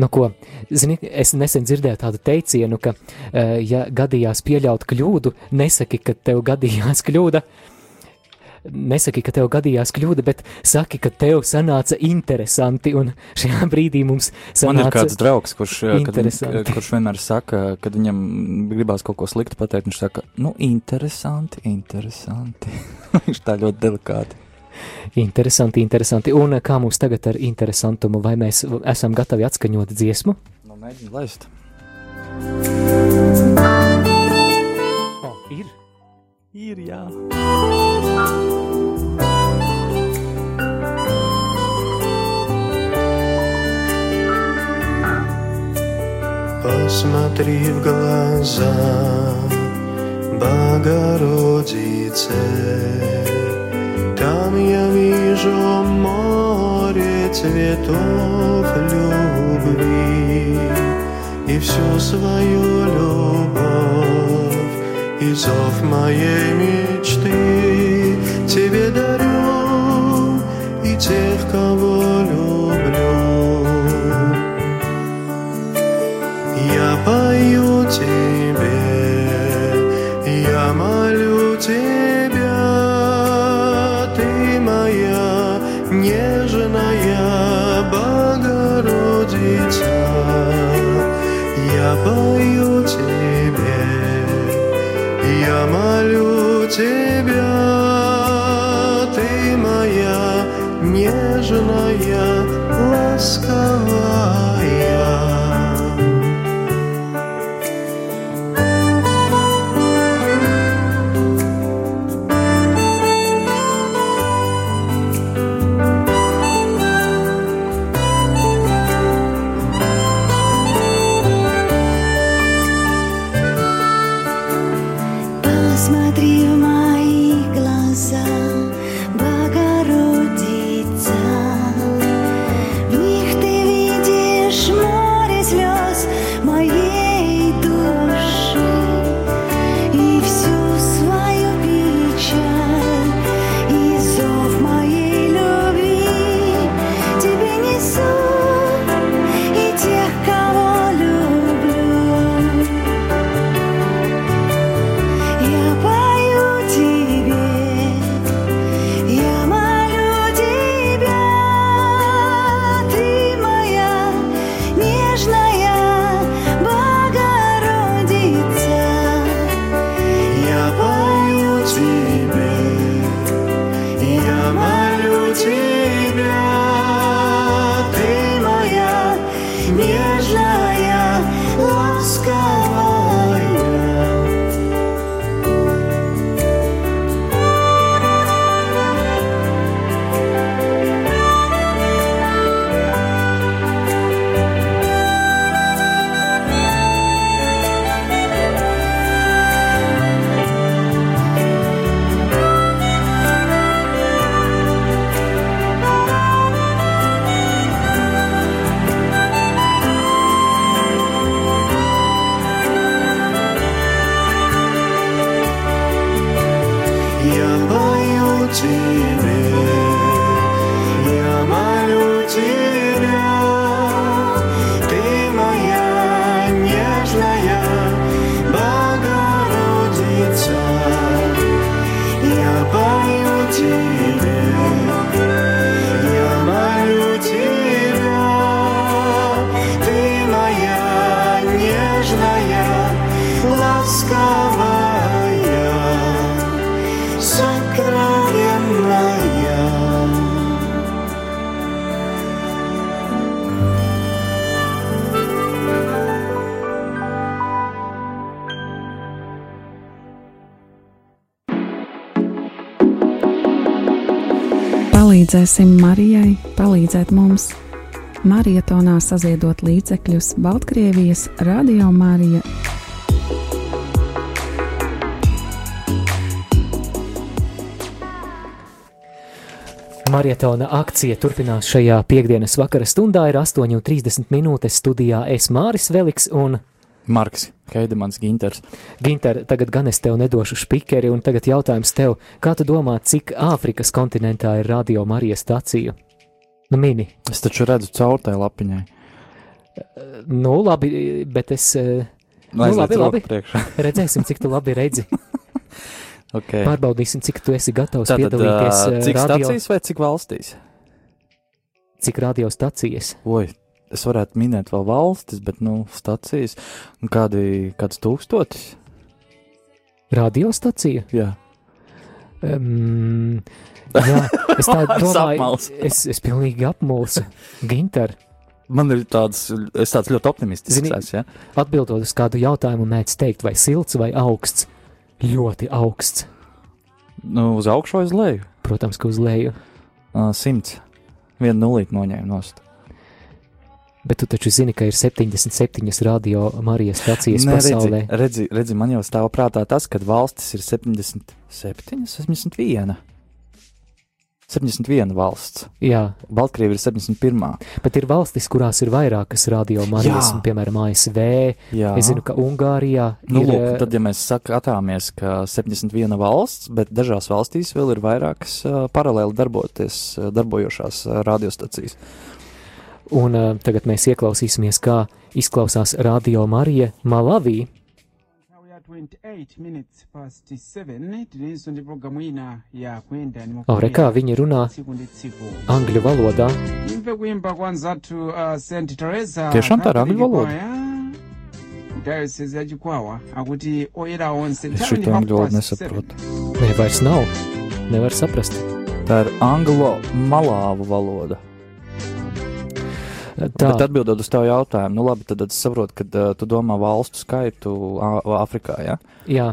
Nu, ko, zini, es nesen dzirdēju tādu teicienu, ka, eh, ja gadījās pieļaut kļūdu, nesaki, ka tev gadījās kļūda. Nesaki, ka tev gadījās kļūda, bet saki, ka tev sanāca interesanti. Un šajā brīdī mums sanāca Man ir kāds draugs, kurš, eh, kad, kurš vienmēr saka, kad viņam gribās kaut ko sliktu pateikt, viņš saka, nu, interesanti, interesanti. viņš tā ļoti delikāti. Interesanti, interesanti. Un kā mums tagad ar interesantumu, vai mēs esam gatavi atskaņot dziesmu? Nu, mēģini laist. Oh, ir. Ir, jā. Посмотри в глаза Богородице, Там я вижу море цветов любви И всю свою любовь. И зов моей мечты Тебе дарю И тех, кого say Palīdzēsim Marijai, palīdzēt mums! Marietonā saziedot līdzekļus Baltkrievijas Radio Marija Marietona akcija turpinās šajā piekdienas vakara stundā. Ir 8,30 minūtes studijā Es Māris Veliks un Marks Heidemans Ginters. Ginter, tagad gan es tev nedošu spikeri, un tagad jautājums tev, kā tu domā, cik Āfrikas kontinentā ir radio Marijas staciju? Nu, mini. Es taču redzu caur tai lapiņai. Nu, labi, bet es. eh, Nu, Aizliec labi, labi. Redzēsim, cik tu labi redzi. Okay. Pārbaudīsim, cik tu esi gatavs Tātad, piedalīties. eh, cik radio- stacijas vai cik valstīs? Cik radiostacijas? Oi, es varētu minēt vēl valstis, bet, nu, stacijas. Un Kādi, kāds tūkstotis? Radiostacija? Jā. Um, jā, es tā Es domāju, es, es pilnīgi apmulsu. Ginter, Man ir tāds, es tāds ļoti optimistisks. Zini, esmu, ja? atbildot uz kādu jautājumu, mēdz teikt, vai silts vai augsts. Ļoti augsts. Nu, uz augšu vai uz leju? Protams, ka uz leju. Uh, simts. Vienu nulīti noņēma nost. Bet tu taču zini, ka ir 77 radio Marijas stacijas Nē, pasaulē. redzi, redzi, redzi, man jau stāv prātā tas, ka valstis ir 77, 71. 71 valsts. Jā. Baltkrievija ir 71. Bet ir valstis, kurās ir vairākas radio Marijas, Jā. un, piemēram, ASV. Jā. Es zinu, ka Ungārijā Nu, ir. lūk, eh, tad, ja mēs skatāmies, ka 71 valsts, bet dažās valstīs vēl ir vairākas uh, paralēli darboties, uh, darbojošās uh, radiostacijas. Un uh, tagad mēs ieklausīsimies, kā izklausās Radio Marija Malavī. 28 minutes past 7 tilinso ndi programu ina ya kuyenda ni O, re, kā viņi runā angļu valodā. Tiešām tā ir angļu valoda? diocese ya chikwawa akuti oyera onse half angļu valodu nesaprotu. Nē, vairs nav. Nevar saprast. Tā ir anglo malāvu valoda. Tā. Bet atbildot uz tavu jautājumu, nu labi, tad es saprotu, ka uh, tu domā valstu skaitu Āfrikā, ja? Jā.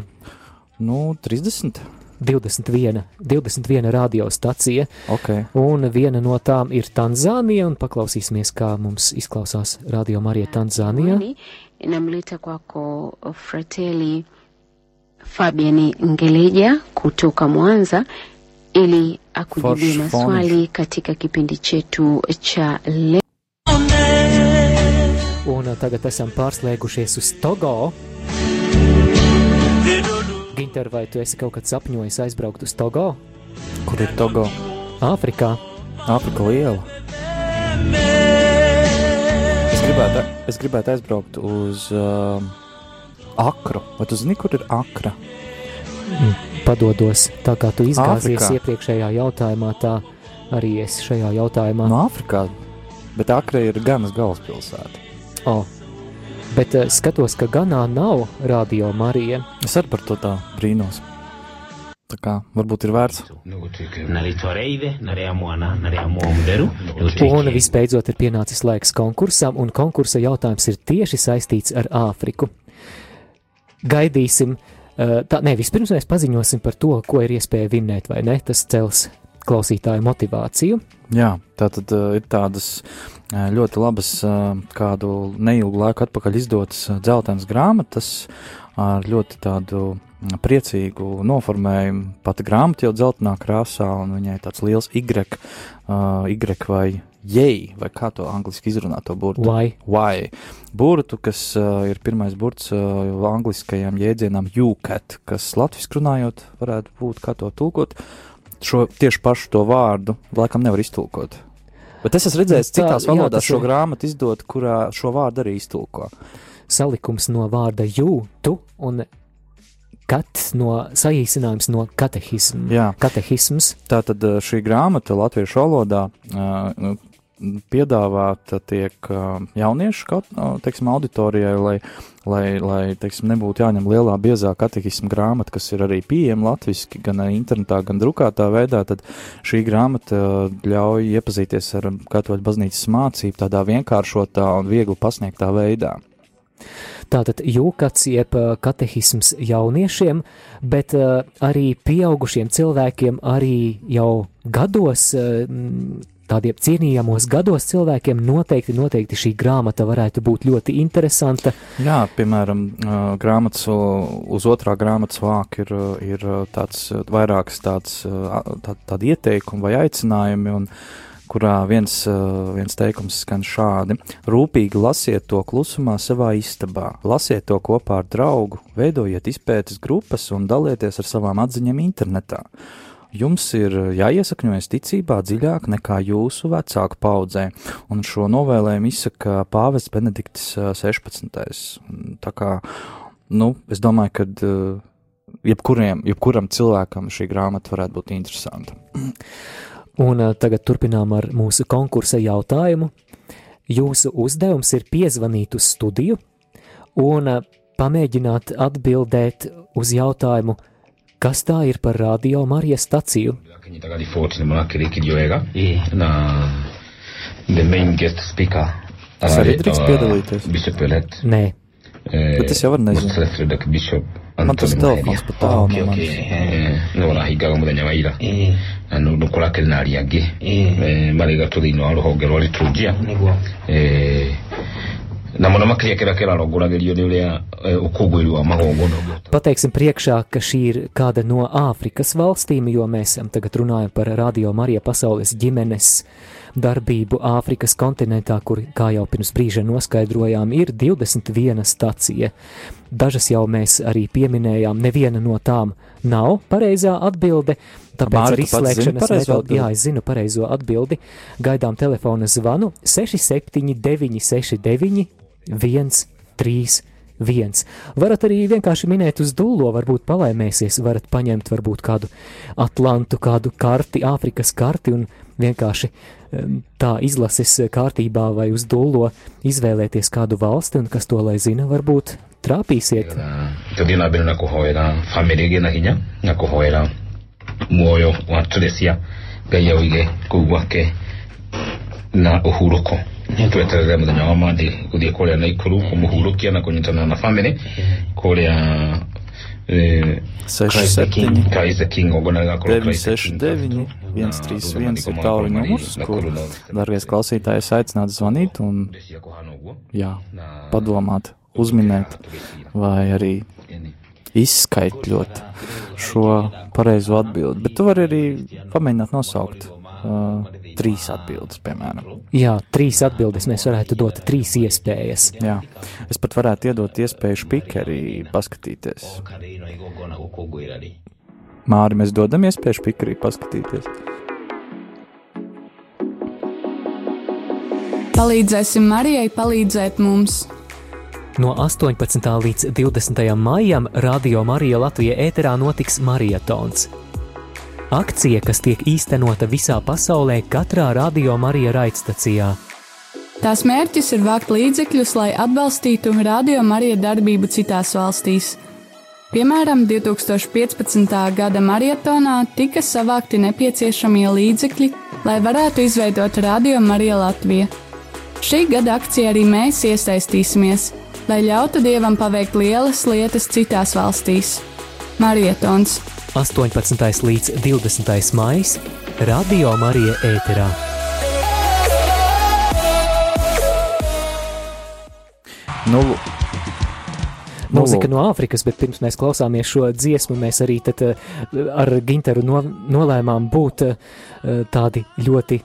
Nu, 30. 21, 21 radiostacija, okay. un viena no tām ir Tanzānija, un paklausīsimies, kā mums izklausās Radio Marija Tanzānijā. Namleta kwako Fratelli Fabian Ngeleja kutoka Mwanza ili akujibie maswali katika kipindi chetu cha leo. Un tagad esam pārslēgušies uz Togo. Ginter, vai tu esi kaut kad sapņojis aizbraukt uz Togo? Kur ir Togo? Āfrikā. Āfrika liela. Es gribētu, es gribētu aizbraukt uz uh, Akru. Vai tu zini, kur ir Akra? Mm, Padodos, tā kā tu izgāzies Āfrikā. iepriekšējā jautājumā, tā arī es šajā jautājumā. No Āfrikā, bet Akra ir Ganas galvaspilsēta. O, bet uh, skatos, ka Ganā nav radio Marija. Es arī par to tā brīnos. Tā kā varbūt ir vērts. Un visbeidzot ir pienācis laiks konkursam, un konkursa jautājums ir tieši saistīts ar Āfriku. Gaidīsim, eh, tā, ne, vispirms mēs paziņosim par to, ko ir iespēja vinnēt, vai ne? Tas cels klausītāju motivāciju. Jā, tā tad uh, ir tādas uh, ļoti labas, uh, kādu neilgu laiku atpakaļ izdotas uh, dzeltenas grāmatas ar ļoti tādu mm, priecīgu noformējumu. Pati grāmata jau dzeltenā krāsā, un viņai tāds liels Y, uh, y vai jei, vai kā to angliski izrunā to burtu? Why. Why. Burtu, kas uh, ir pirmais burts uh, angliskajam jēdzienam jūkat, kas latviski runājot varētu būt, kā to tulkot. Šo tieši pašu to vārdu laikam nevar iztulkot. Bet es esmu redzējis, Tā, citās jā, valodās šo ir- grāmatu izdot, kurā šo vārdu arī iztulko. Salikums no vārda jū, tu un kat no saīsinājums no katehismu. Jā. Katehisms. Tā tad uh, šī grāmata latviešu valodā uh, nu, piedāvāta tiek uh, jauniešu uh, teiksim, auditorijai, lai, lai, lai teiksim, nebūtu jāņem lielā biezā katehisma grāmata, kas ir arī pieejama latviski, gan internetā, gan drukātā veidā, tad šī grāmata ļauj iepazīties ar katoļu baznīcas mācību tādā vienkāršotā un viegli pasniegtā veidā. Tātad jūkats jeb uh, katehisms jauniešiem, bet uh, arī pieaugušiem cilvēkiem, arī jau gados, uh, tādiem cienījamos gados cilvēkiem noteikti, noteikti šī grāmata varētu būt ļoti interesanta. Jā, piemēram, grāmatas uz otrā grāmatas vāka ir, ir tāds vairākas tāds, tā, tādi ieteikumi vai aicinājumi, un kurā viens, viens teikums skan šādi: Rūpīgi lasiet to klusumā savā istabā, lasiet to kopā ar draugu, veidojiet izpētes grupas un dalieties ar savām atziņām internetā. Jums ir jāiesakņojas ticībā dziļāk nekā jūsu vecāku paudzē, un šo novēlējumu izsaka Pāvests Benedikts uh, 16. Un Tā kā, nu, es domāju, ka uh, jebkuriem, jebkuram cilvēkam šī grāmata varētu būt interesanta. Un tagad turpinām ar mūsu konkursa jautājumu. Jūsu uzdevums ir piezvanīt uz studiju un pamēģināt atbildēt uz jautājumu, kas tā ir par radio Marijas staciju. Takalifuati mnakirikiryoega na the main guest speaker Es arī drīkst piedalīties? Bishop elect Nē. Bet es jau varu nezinu. Mustapha Frederick Bishop Man tas Anthony telefons Muheria. pat tālu Okay, no okay. manis. Eh, no nahigaga muthenya wa ira na no nukurake na ari angi Eh, mari gatå thä inä wa rå honge rwa liturgia Eh, na må no makä ria kä rä a kä rarongoragä rio nä å rä a å kå ngå ä ri wa magongono Pateiksim priekšā, ka šī ir kāda no Āfrikas valstīm, jo mēs tagad runājam par Radio Marija pasaules ģimenes darbību Āfrikas kontinentā, kur, kā jau pirms brīža noskaidrojām, ir 21 stacija. Dažas jau mēs arī pieminējām, neviena no tām nav pareizā atbilde. Tāpēc ar izslēgšanas atbildi? jā, es zinu pareizo atbildi. Gaidām telefona zvanu 679, 69, 131. Viens. Varat arī vienkārši minēt uz dūlo, varbūt palaimēsies, varat paņemt varbūt kādu Atlantu, kādu karti, Āfrikas karti un vienkārši tā izlases kārtībā vai uz dūlo izvēlēties kādu valsti un kas to lai zina, varbūt trāpīsiet. muoyo wa Teresia ngai aũige kũu gwake na ũhurũko tweterere mũthenya wa mandi gũthiĩ kũrĩa naikuru kũmũhurũkia na kũnyitana na bamĩrĩ kũrĩa Seši, septiņi, Christ the King ogona rĩgakorwo 969, 131 ir tālruņa numurs, kur, darbie klausītāji, es aicinātu zvanīt un, jā, padomāt, uzminēt vai arī izskaitļot šo pareizo atbildi. Bet tu vari arī pamēģināt nosaukt uh, trīs atbildes, piemēram. Jā, trīs atbildes mēs varētu dot trīs iespējas. Jā, es pat varētu iedot iespēju špikeri paskatīties. Māri, mēs dodam iespēju špikeri paskatīties. Palīdzēsim Marijai palīdzēt mums! No 18. līdz 20. maijam Radio Marija Latvija ēterā notiks marietons. Akcija, kas tiek īstenota visā pasaulē, katrā Radio Marija raidstacijā. Tās mērķis ir vākt līdzekļus, lai atbalstītu Radio Marija darbību citās valstīs. Piemēram, 2015. gada marietonā tika savākti nepieciešamie līdzekļi, lai varētu izveidot Radio Marija Latvija. Šī gada akcijā arī mēs iesaistīsimies, lai ļautu Dievam paveikt lielas lietas citās valstīs. Marietons 18. līdz 20. maijs Radio Marija ēterā. Nu, Mūzika lūk. no Āfrikas, bet pirms mēs klausāmies šo dziesmu, mēs arī tad, eh, ar Ginteru no, nolēmām būt eh, tādi ļoti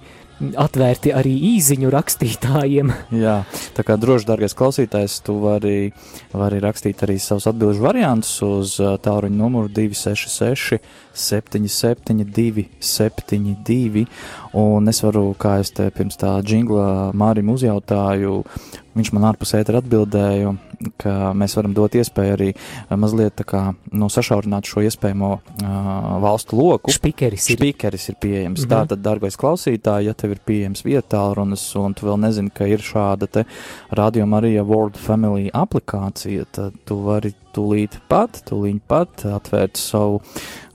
atvērti arī īziņu rakstītājiem. Jā, tā kā droši, dārgais klausītājs, tu vari, vari rakstīt arī savus atbildžu variantus uz ā, tālruņa numuru 266, 772, 72. Un es varu, kā es te pirms tā jingla Mārim uzjautāju, viņš man ārpus ētera atbildēja, ka mēs varam dot iespēju arī uh, mazliet tā kā nu, sašaurināt šo iespējamo uh, valstu loku. Špikeris ir. Špikeris ir pieejams. Mm. -hmm. Tātad, dārgais klausītāj, ja tev ir pieejams vietālu runas un tu vēl nezini, ka ir šāda te Radio Marija World Family aplikācija, tad tu vari tūlīt pat, tūlīt pat atvērt savu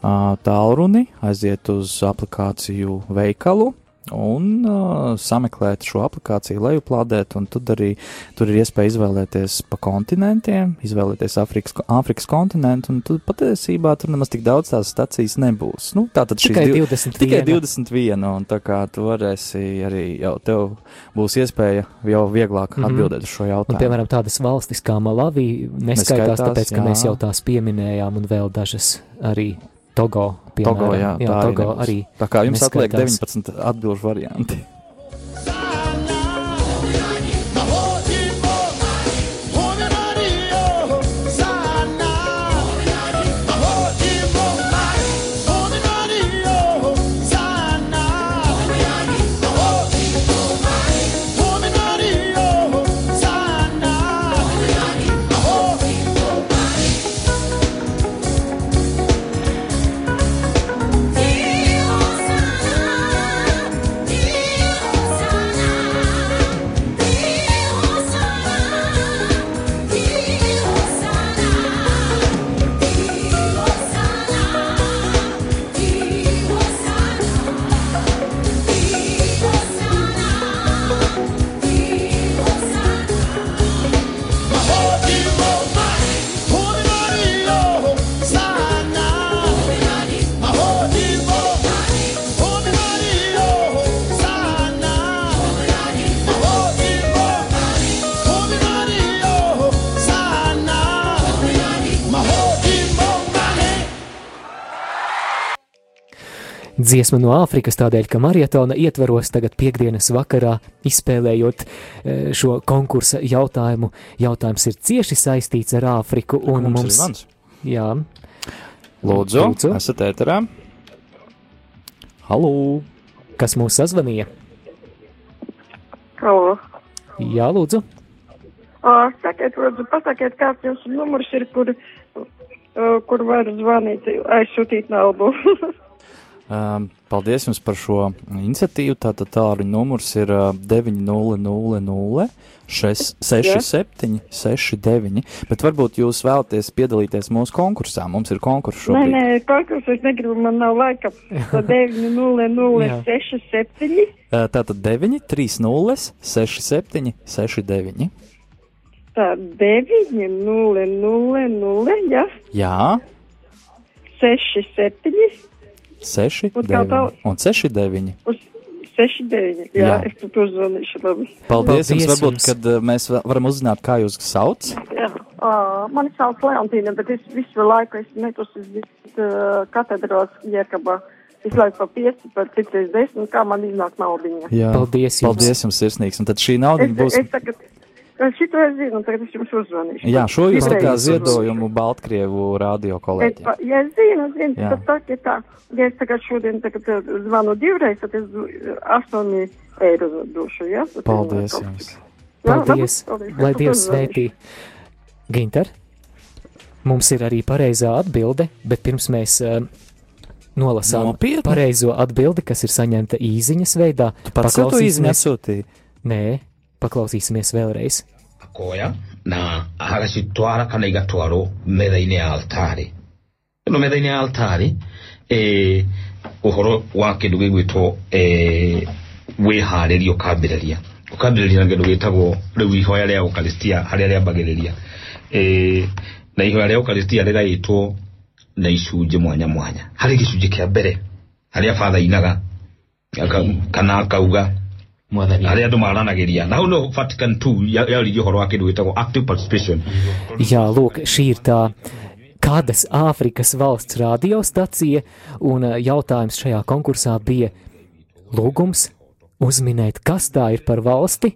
tālruni, aiziet uz aplikāciju veikalu un uh, sameklēt šo aplikāciju, lejuplādēt, un tad arī tur ir iespēja izvēlēties pa kontinentiem, izvēlēties Afrikas, Afrikas kontinentu, un tad patiesībā tur nemaz tik daudz tās stacijas nebūs. Nu, tā tad Tikai div- 21. Tikai 21, un tā kā tu varēsi arī jau tev būs iespēja jau vieglāk Mhm. atbildēt uz šo Un, jautājumu. piemēram, tādas valstis kā Malavī neskaitās, Neskaitās, tāpēc, ka jā. mēs jau tās pieminējām, un vēl dažas arī Togo. Piemēram, Togo, jā, jā tā Togo arī. Tā kā jums atliek neskaitās. 19 atbildžu varianti. Dziesma no Āfrikas tādēļ, ka maratona ietveros tagad piekdienas vakarā izspēlējot eh, šo konkursa jautājumu. Jautājums ir cieši saistīts ar Āfriku un Mums mums. zvans. Jā. Lūdzu, Lūdzu. esat ēterā? Halo! Kas mūs sazvanīja? Halo. Jā, lūdzu. Uh, sakiet, lūdzu, pasakiet, kāds jums numurs ir, kur, kur var zvanīt, aizsūtīt naudu. Um, paldies jums par šo iniciatīvu. Tātad tālruņa numurs ir uh, 900 67 69. Bet varbūt jūs vēlaties piedalīties mūsu konkursā. Mums ir konkurss nē, šobrīd. nē, konkursu es negribu, man nav laika. Tā 90067. Uh, Tātad 9 30 67 69. Tā 900, ja? Jā, 67 6 Un kā 9 tā- un 6 9. uz 69. Jā, Jā. es tu uzvanīšu labi. Paldies, Paldies jums, varbūt, jums. kad uh, mēs va- varam uzzināt, kā jūs sauc. Jā, uh, mani sauc Leontīna, bet es visu laiku esmu metusi uz uh, katedrās Jēkabā. Visu laiku pa pieci, pa citreiz desmit, kā man iznāk naudiņa. Jā. Paldies jums. Paldies jums, sirsnīgs. Un tad šī nauda Es, būs. es tagad, es šito es zinu, tagad es jums uzvanīšu. Jā, šo jūs tā kā ziedojumu Baltkrievu radio Es, kolēģiem. pa- ja es zinu, zinu, Jā. tad tā, ja tā, ja es tagad šodien tagad zvanu divreiz, tad es astoņi eiro došu, jā? Tas ir Paldies jums. Paldies. paldies. Lai Es Dievs svētī. Ginter, mums ir arī pareizā atbilde, bet pirms mēs uh, nolasām Nopietni? pareizo atbildi, kas ir saņemta īziņas veidā, Pats sev to īziņu atsūtīji. Nē, paklausīsimies vēlreiz. koya na agacitwara kana igatwarwo metha-inĩ ya altari. Ĩno wa kĩndũ gĩgwĩtwo eh, wĩharĩria ũkambĩrĩria ũkambĩrĩria na kĩndũ gĩtagwo rĩu ihoya rĩa ũkaristia harĩa eh, na ihoya rĩa ũkaristia rĩgaĩtwo na icunjĩ mwanya mwanya. Mbere harĩa batha ainaga kana akauga Jā, lūk, šī ir tā kādas Āfrikas valsts radiostacija, un jautājums šajā konkursā bija lūgums uzminēt, kas tā ir par valsti,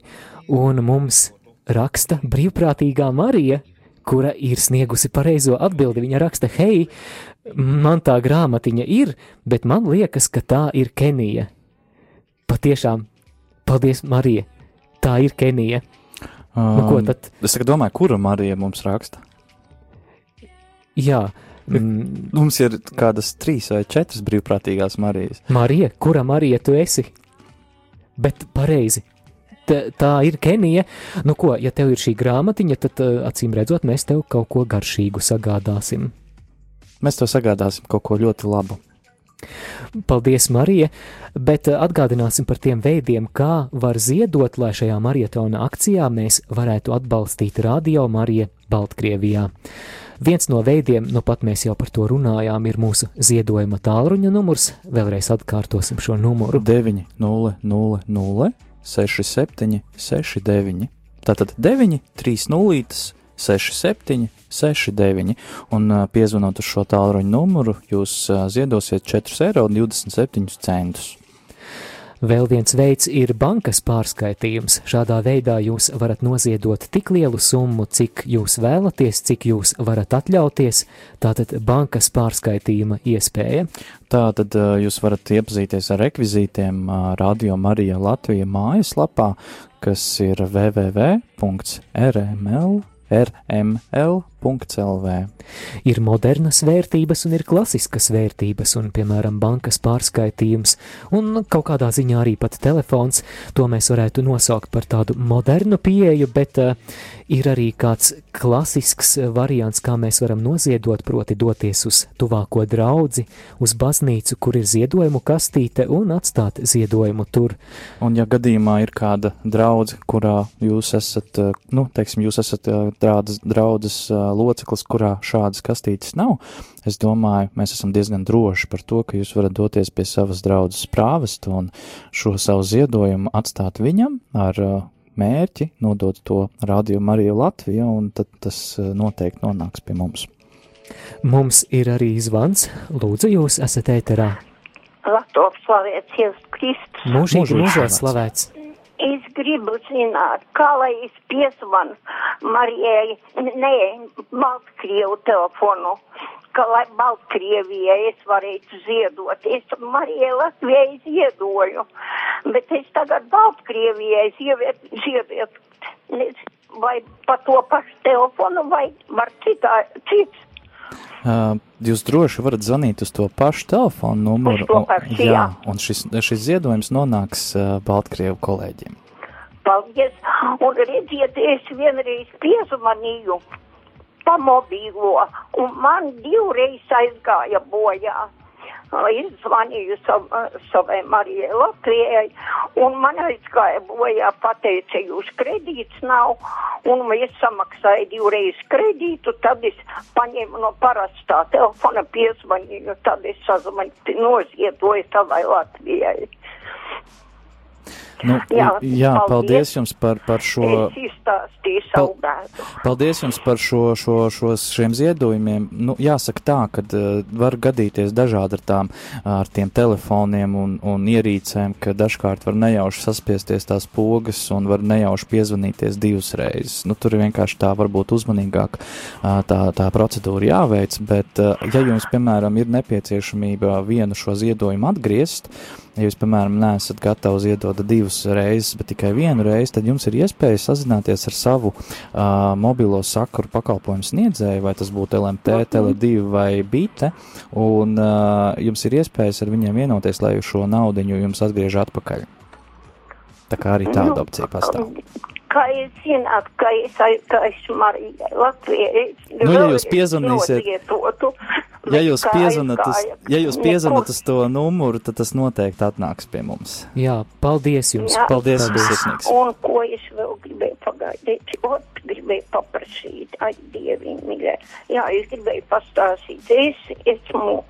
un mums raksta brīvprātīgā Marija, kura ir sniegusi pareizo atbildi. Viņa raksta, hei, man tā grāmatiņa ir, bet man liekas, ka tā ir Kenija. Patiešām, paldies, Marija, tā ir Kenija. Nu, ko tad? Es domāju, kura Marija mums raksta? Jā. Mm. Mums ir kādas trīs vai četras brīvprātīgās Marijas. Marija, kura Marija tu esi? Bet pareizi. Tā, tā ir Kenija. Nu, ko, ja tev ir šī grāmatiņa, tad uh, acīm redzot, mēs tev kaut ko garšīgu sagādāsim. Mēs tev sagādāsim kaut ko ļoti labu. Paldies, Marija! Bet uh, atgādināsim par tiem veidiem, kā var ziedot, lai šajā maratona akcijā mēs varētu atbalstīt Radio Mariju Baltkrievijā. Viens no veidiem, nu pat mēs jau par to runājām, ir mūsu ziedojuma tālruņa numurs. Vēlreiz atkārtosim šo numuru 900 67 69. Tātad 9, 3 nulītes, 67, 69. Un piezvanot uz šo tālruņa numuru, jūs ziedosiet 4,27 eiro. Vēl viens veids ir bankas pārskaitījums. Šādā veidā jūs varat noziedot tik lielu summu, cik jūs vēlaties, cik jūs varat atļauties. Tātad bankas pārskaitījuma iespēja. Tātad jūs varat iepazīties ar rekvizītiem Radio Marija Latvija mājaslapā, kas ir RML rml.lv. Ir modernas vērtības un ir klasiskas vērtības, un, piemēram, bankas pārskaitījums, un kaut kādā ziņā arī pat telefons. To mēs varētu nosaukt par tādu modernu pieeju, bet uh, ir arī kāds klasisks variants, kā mēs varam noziedot, proti doties uz tuvāko draudzi, uz baznīcu, kur ir ziedojumu kastīte, un atstāt ziedojumu tur. Un, ja gadījumā ir kāda draudze, kurā jūs esat, uh, nu, teiksim, jūs esat tādas draudzes uh, loceklis, kurā šādas kastītes nav, es domāju, mēs esam diezgan droši par to, ka jūs varat doties pie savas draudzes prāvesta un šo savu ziedojumu atstāt viņam ar uh, mērķi nodot to Radio Mariju Latviju, un tad tas uh, noteikti nonāks pie mums. Mums ir arī zvans. Lūdzu, jūs esat ēterā. Latvijas slavēts Jēzus Kristus. Mūžīgi mūžos slavēts. Es gribu zināt, kā lai es piezvanu Marijai, nē, Baltkrievu telefonu, ka lai Baltkrievijai es varētu ziedot. Es Marijai Latvijai ziedoju, bet es tagad Baltkrievijai ziedotu, vai pa to pašu telefonu, vai var citā, cits. Uh, jūs droši varat zvanīt uz to pašu telefonu numuru. Pašu, un, jā, jā. un šis, šis ziedojums nonāks uh, Baltkrievu kolēģiem. Paldies! Un redziet, es vienreiz piezvanīju pa mobīlo, un man divreiz aizgāja bojā. Es zvanīju sav, savai Marijai Latvijai, un man aizgāja bojā, pateica, jūs kredīts nav, un es samaksāju divreiz kredītu, tad es paņēmu no parastā telefona piezvanīju, tad es sazvanīju, noziedoju savai Latvijai. Nu, Jā, jā, paldies. paldies jums par, par šo. Bēdu. Paldies jums par šo, šo, šos, šiem ziedojumiem. Nu, jāsaka tā, ka uh, var gadīties dažādi ar, tām, ar tiem telefoniem un, un ierīcēm, ka dažkārt var nejauši saspiesties tās pogas un var nejauši piezvanīties divas reizes. Nu, tur ir vienkārši tā varbūt uzmanīgāk uh, tā, tā procedūra jāveic, bet uh, ja jums, piemēram, ir nepieciešamība vienu šo ziedojumu atgriezt, Ja jūs, piemēram, neesat gatavi ziedot divas reizes, bet tikai vienu reizi, tad jums ir iespēja sazināties ar savu uh, mobilo sakaru pakalpojumu sniedzēju, vai tas būtu LMT, Tele2 vai Bite, un uh, jums ir iespējas ar viņiem vienoties, lai šo naudiņu jums atgriež atpakaļ. Tā kā arī tāda opcija pastāv. Kā es zinātu, ka es aizgājuši Marijai Latvijai? Nu, ja jūs piezvanīsiet- Nozietotu, Ja jūs, piezvanat uz, ja jūs piezvanat uz to numuru, tad tas noteikti atnāks pie mums. Jā, paldies jums! Jā. Paldies jums, sirsnīgs! Un ko es vēl gribēju pagaidīt? Ot, gribēju paprasīt, ai, dieviņ, mīļā. Jā, es gribēju pastāstīt. Es esmu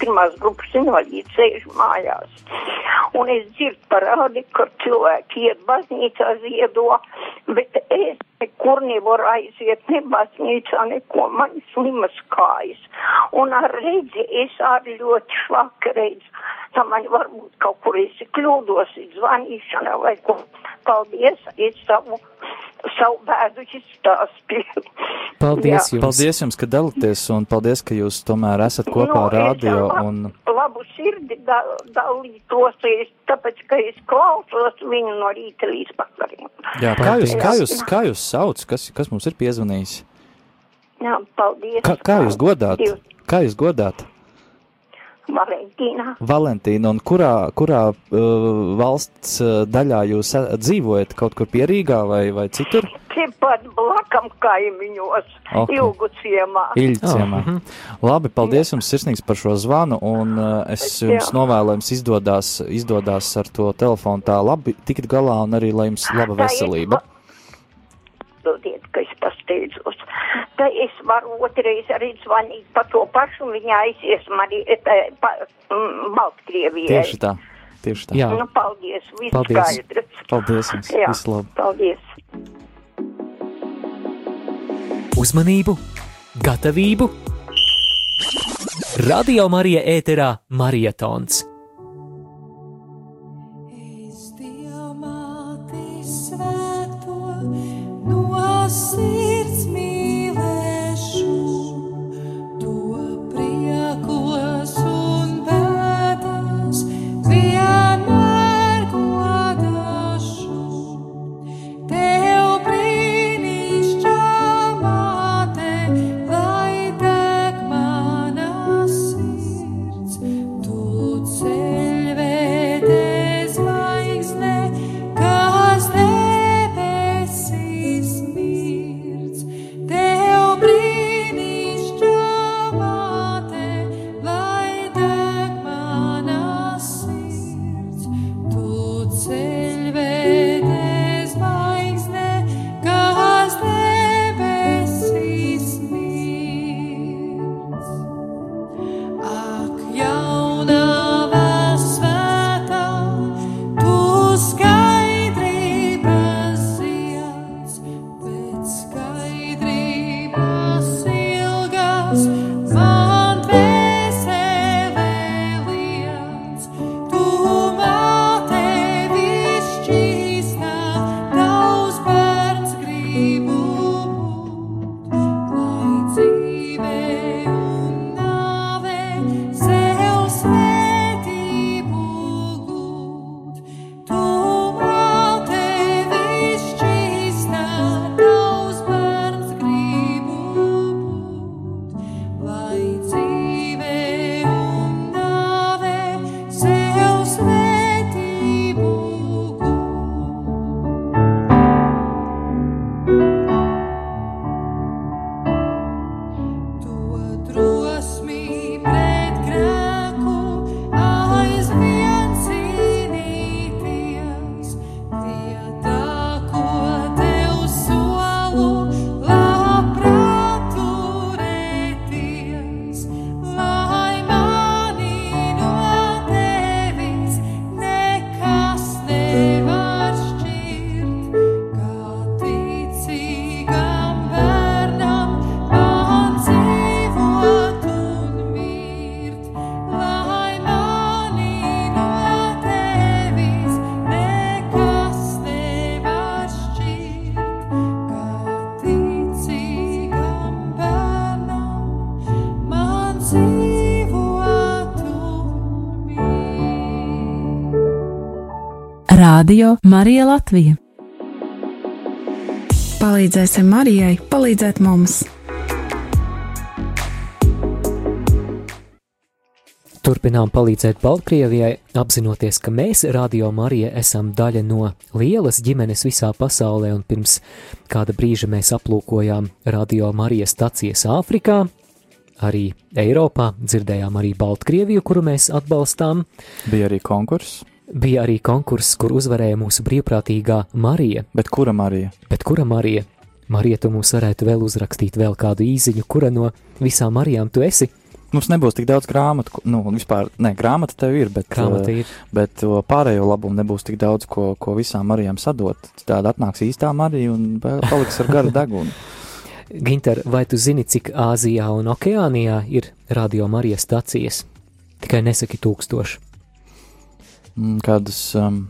pirmās grupas invalīds, sēžu mājās. Un es dzirdu parādi, ka cilvēki iet baznīcā ziedo, bet es nekur nevaru aiziet, ne baznīcā, neko, man slimas kājas. Un ar redzi, es arī ļoti švaki redzu. Tā man varbūt kaut kur es kļūdos, zvanīšanā vai ko. Paldies, es savu, savu bēdu izstāstīju. Paldies jums! Paldies jums, ka dalāties, un paldies, ka jūs tomēr esat kopā Nu, ar es radio. lab- Un... Labu labu sirdi da, dalītos, es, tāpēc, ka es klausos viņu no rīta līdz vakariem. Jā, kā jūs, kā jūs, kā jūs sauc, kas, kas mums ir piezvanījis? Jā, paldies. Kā, kā jūs godāt? Kā jūs godāt? Valentīna. Valentīna, un kurā, kurā uh, valsts uh, daļā jūs uh, dzīvojat? Kaut kur pierīgā vai, vai citur? Tepat blakam kaimiņos, Ok. okay. ilgu ciemā. Ilģciemā. Labi, paldies jums sirsnīgs par šo zvanu, un uh, es jums Jā. novēlu, jums izdodas, izdodas ar to telefonu tā labi tikt galā, un arī lai jums laba Tā ir veselība. Dodiet, ka es pasteidzos. Tā es varu otrreiz arī zvanīt par to pašu, viņa aizies Mari, e, pa, mm, Baltkrievijai. Tieši tā, tieši tā. Jā. Nu, paldies, viss Paldies. skaidrs. Paldies jums, Jā, visu labu. paldies. Uzmanību, gatavību! Radio Marija ēterā Marietons. Radio Marija Latvija. Palīdzēsim Marijai, palīdzēt mums! Turpinām palīdzēt Baltkrievijai, apzinoties, ka mēs, Radio Marija, esam daļa no lielas ģimenes visā pasaulē, un pirms kāda brīža mēs aplūkojām Radio Marijas stacijas Āfrikā, arī Eiropā, dzirdējām arī Baltkrieviju, kuru mēs atbalstām. Bija arī konkurss. Bija arī konkurss, kur uzvarēja mūsu brīvprātīgā Marija. Bet kura Marija? Bet kura Marija? Marija, tu mums varētu vēl uzrakstīt vēl kādu īziņu, kura no visām Marijām tu esi? Mums nebūs tik daudz grāmatu, nu, vispār, ne, grāmata tev ir, bet, Grāmata eh, ir. bet to pārējo labumu nebūs tik daudz, ko, ko visām Marijām sadot. Tāda atnāks īstā Marija un pa- paliks ar garu degunu. Ginter, vai tu zini, cik Āzijā un Okeānijā ir radio Marijas stacijas? Tikai nesaki tūkstoši. Mm, Kādas um,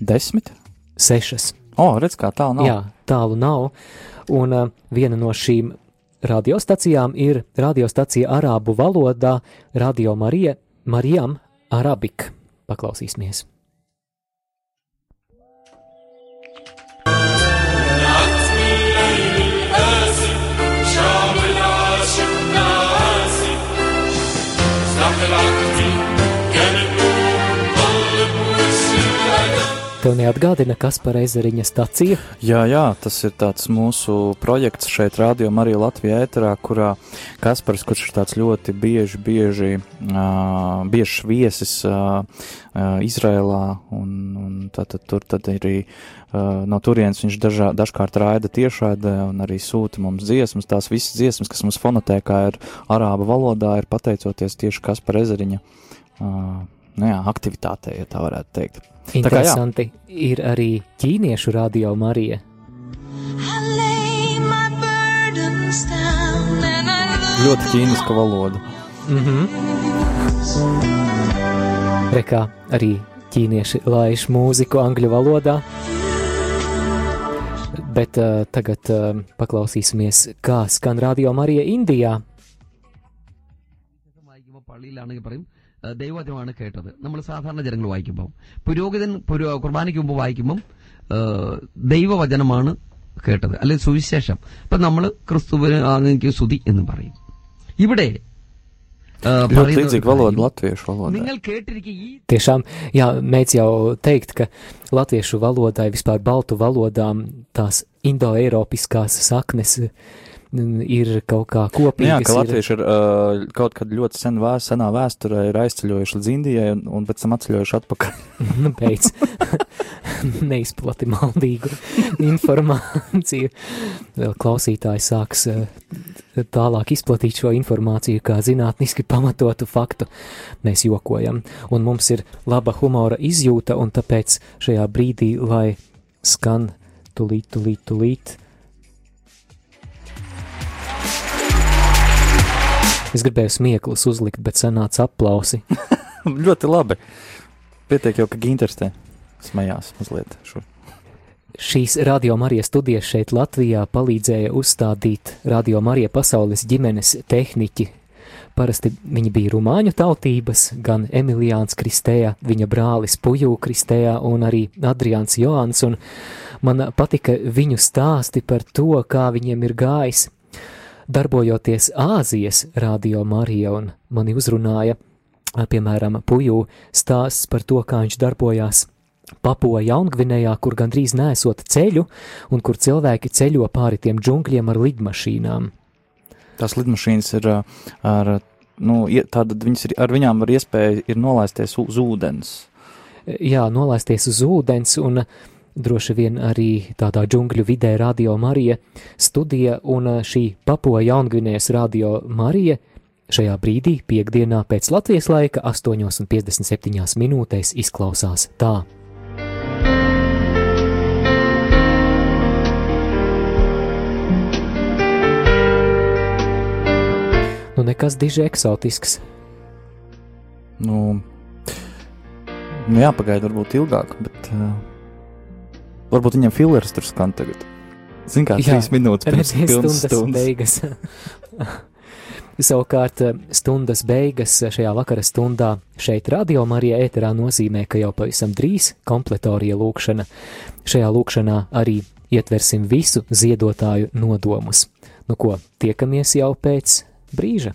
desmit? Sešas. O, redz, kā tālu nav. Jā, tālu nav. Un uh, viena no šīm radiostacijām ir radiostacija arābu valodā Radio Marija Marijam Arabik. Paklausīsimies! Tev neatgādina, kas par ezeriņa staciju? Jā, jā, tas ir tāds mūsu projekts šeit, Radio Marija Latvijā ēterā, kurā Kaspars, kurš ir tāds ļoti bieži, bieži, uh, biežs viesis uh, uh, Izrēlā, un, un tātad tur tad arī uh, no turienes viņš dažā, dažkārt raida tiešādē un arī sūta mums dziesmas. Tās visas dziesmas, kas mums fonotēkā ir arābu valodā, ir pateicoties tieši Kaspar ezeriņa uh, nu jā, aktivitātei, ja tā varētu teikt. Tā kā jā. Interesanti ir arī ķīniešu radio Marija. Ļoti ķīniska valoda. Mm -hmm. Rekā arī ķīnieši laiž mūziku angļu valodā. Bet uh, tagad uh, paklausīsimies, kā skan radio Marija Indijā. പള്ളിയിലാണെങ്കിൽ പറയും "ഏഹ് ദൈവവചനമാണ് കേട്ടത്. നമ്മൾ സാധാരണ ജനങ്ങൾ വായിക്കുമ്പോൾ പുരോഹിതൻ പുരോ കുർബാനയ്ക്ക് മുമ്പ് വായിക്കുമ്പോൾ ദൈവവചനമാണ് കേട്ടത്. അല്ലെങ്കിൽ സുവിശേഷം. ഇപ്പൊ നമ്മൾ ക്രിസ്തുവിന് എനിക്ക് സ്തുതി എന്ന് പറയും. ഇവിടെ Tiešām, jā, mēdz jau teikt, ka latviešu valodai, vispār baltu valodām, tās indoeiropiskās saknes mm, ir kaut kā Nu kopīgas. Jā, ka ir- latvieši ir uh, kaut kad ļoti sen vēs, senā vēsturē ir aizceļojuši līdz Indijai un, un pēc tam atceļojuši atpakaļ. Nu, beidz. Neizplati maldīgu informāciju. Vēl klausītāji sāks eh, tālāk izplatīt šo informāciju kā zinātniski pamatotu faktu. Mēs jokojam, un mums ir laba humora izjūta, un tāpēc šajā brīdī, lai skan tulīt, tulīt, tulīt. Es gribēju smieklus uzlikt, bet sanāca aplausi. ļoti labi. Pietiek jau, ka Ginters te smējās mazliet. Šur. Šīs Radio Marijas studijas šeit Latvijā palīdzēja uzstādīt Radio Marija pasaules ģimenes tehniķi. Parasti viņi bija rumāņu tautības, gan Emiljāns Kristējā, viņa brālis Puju Kristējā un arī Adrians Joans, un man patika viņu stāsti par to, kā viņiem ir gājis darbojoties Āzijas Radio Marija, un mani uzrunāja, piemēram, Puju stāsts par to, kā viņš darbojās Papua Jaungvinējā, kur gandrīz nesot ceļu, un kur cilvēki ceļo pāri tiem džungļiem ar lidmašīnām. Tās lidmašīnas ir uh, ar, nu, tāda, viņas ir, ar viņām var iespēja ir nolaisties uz ūdens. Jā, nolaisties uz ūdens, un droši vien arī tādā džungļu vidē Radio Marija studija, un šī Papua Jaungvinējas Radio Marija šajā brīdī, piekdienā pēc Latvijas laika, 8,57 minūtēs izklausās tā. Nu, nekas diži eksotisks. Nu, nu jāpagaida varbūt ilgāk, bet uh, varbūt viņam filers tur skan tagad. Zini, kā trīs minūtes pirms pilnas stundas stundas. beigas. Savukārt eh, stundas beigas šajā vakara stundā šeit radio Marija ēterā nozīmē, ka jau pavisam drīz kompletorija lūkšana. Šajā lūkšanā arī ietversim visu ziedotāju nodomus. Nu ko, tiekamies jau pēc brīža.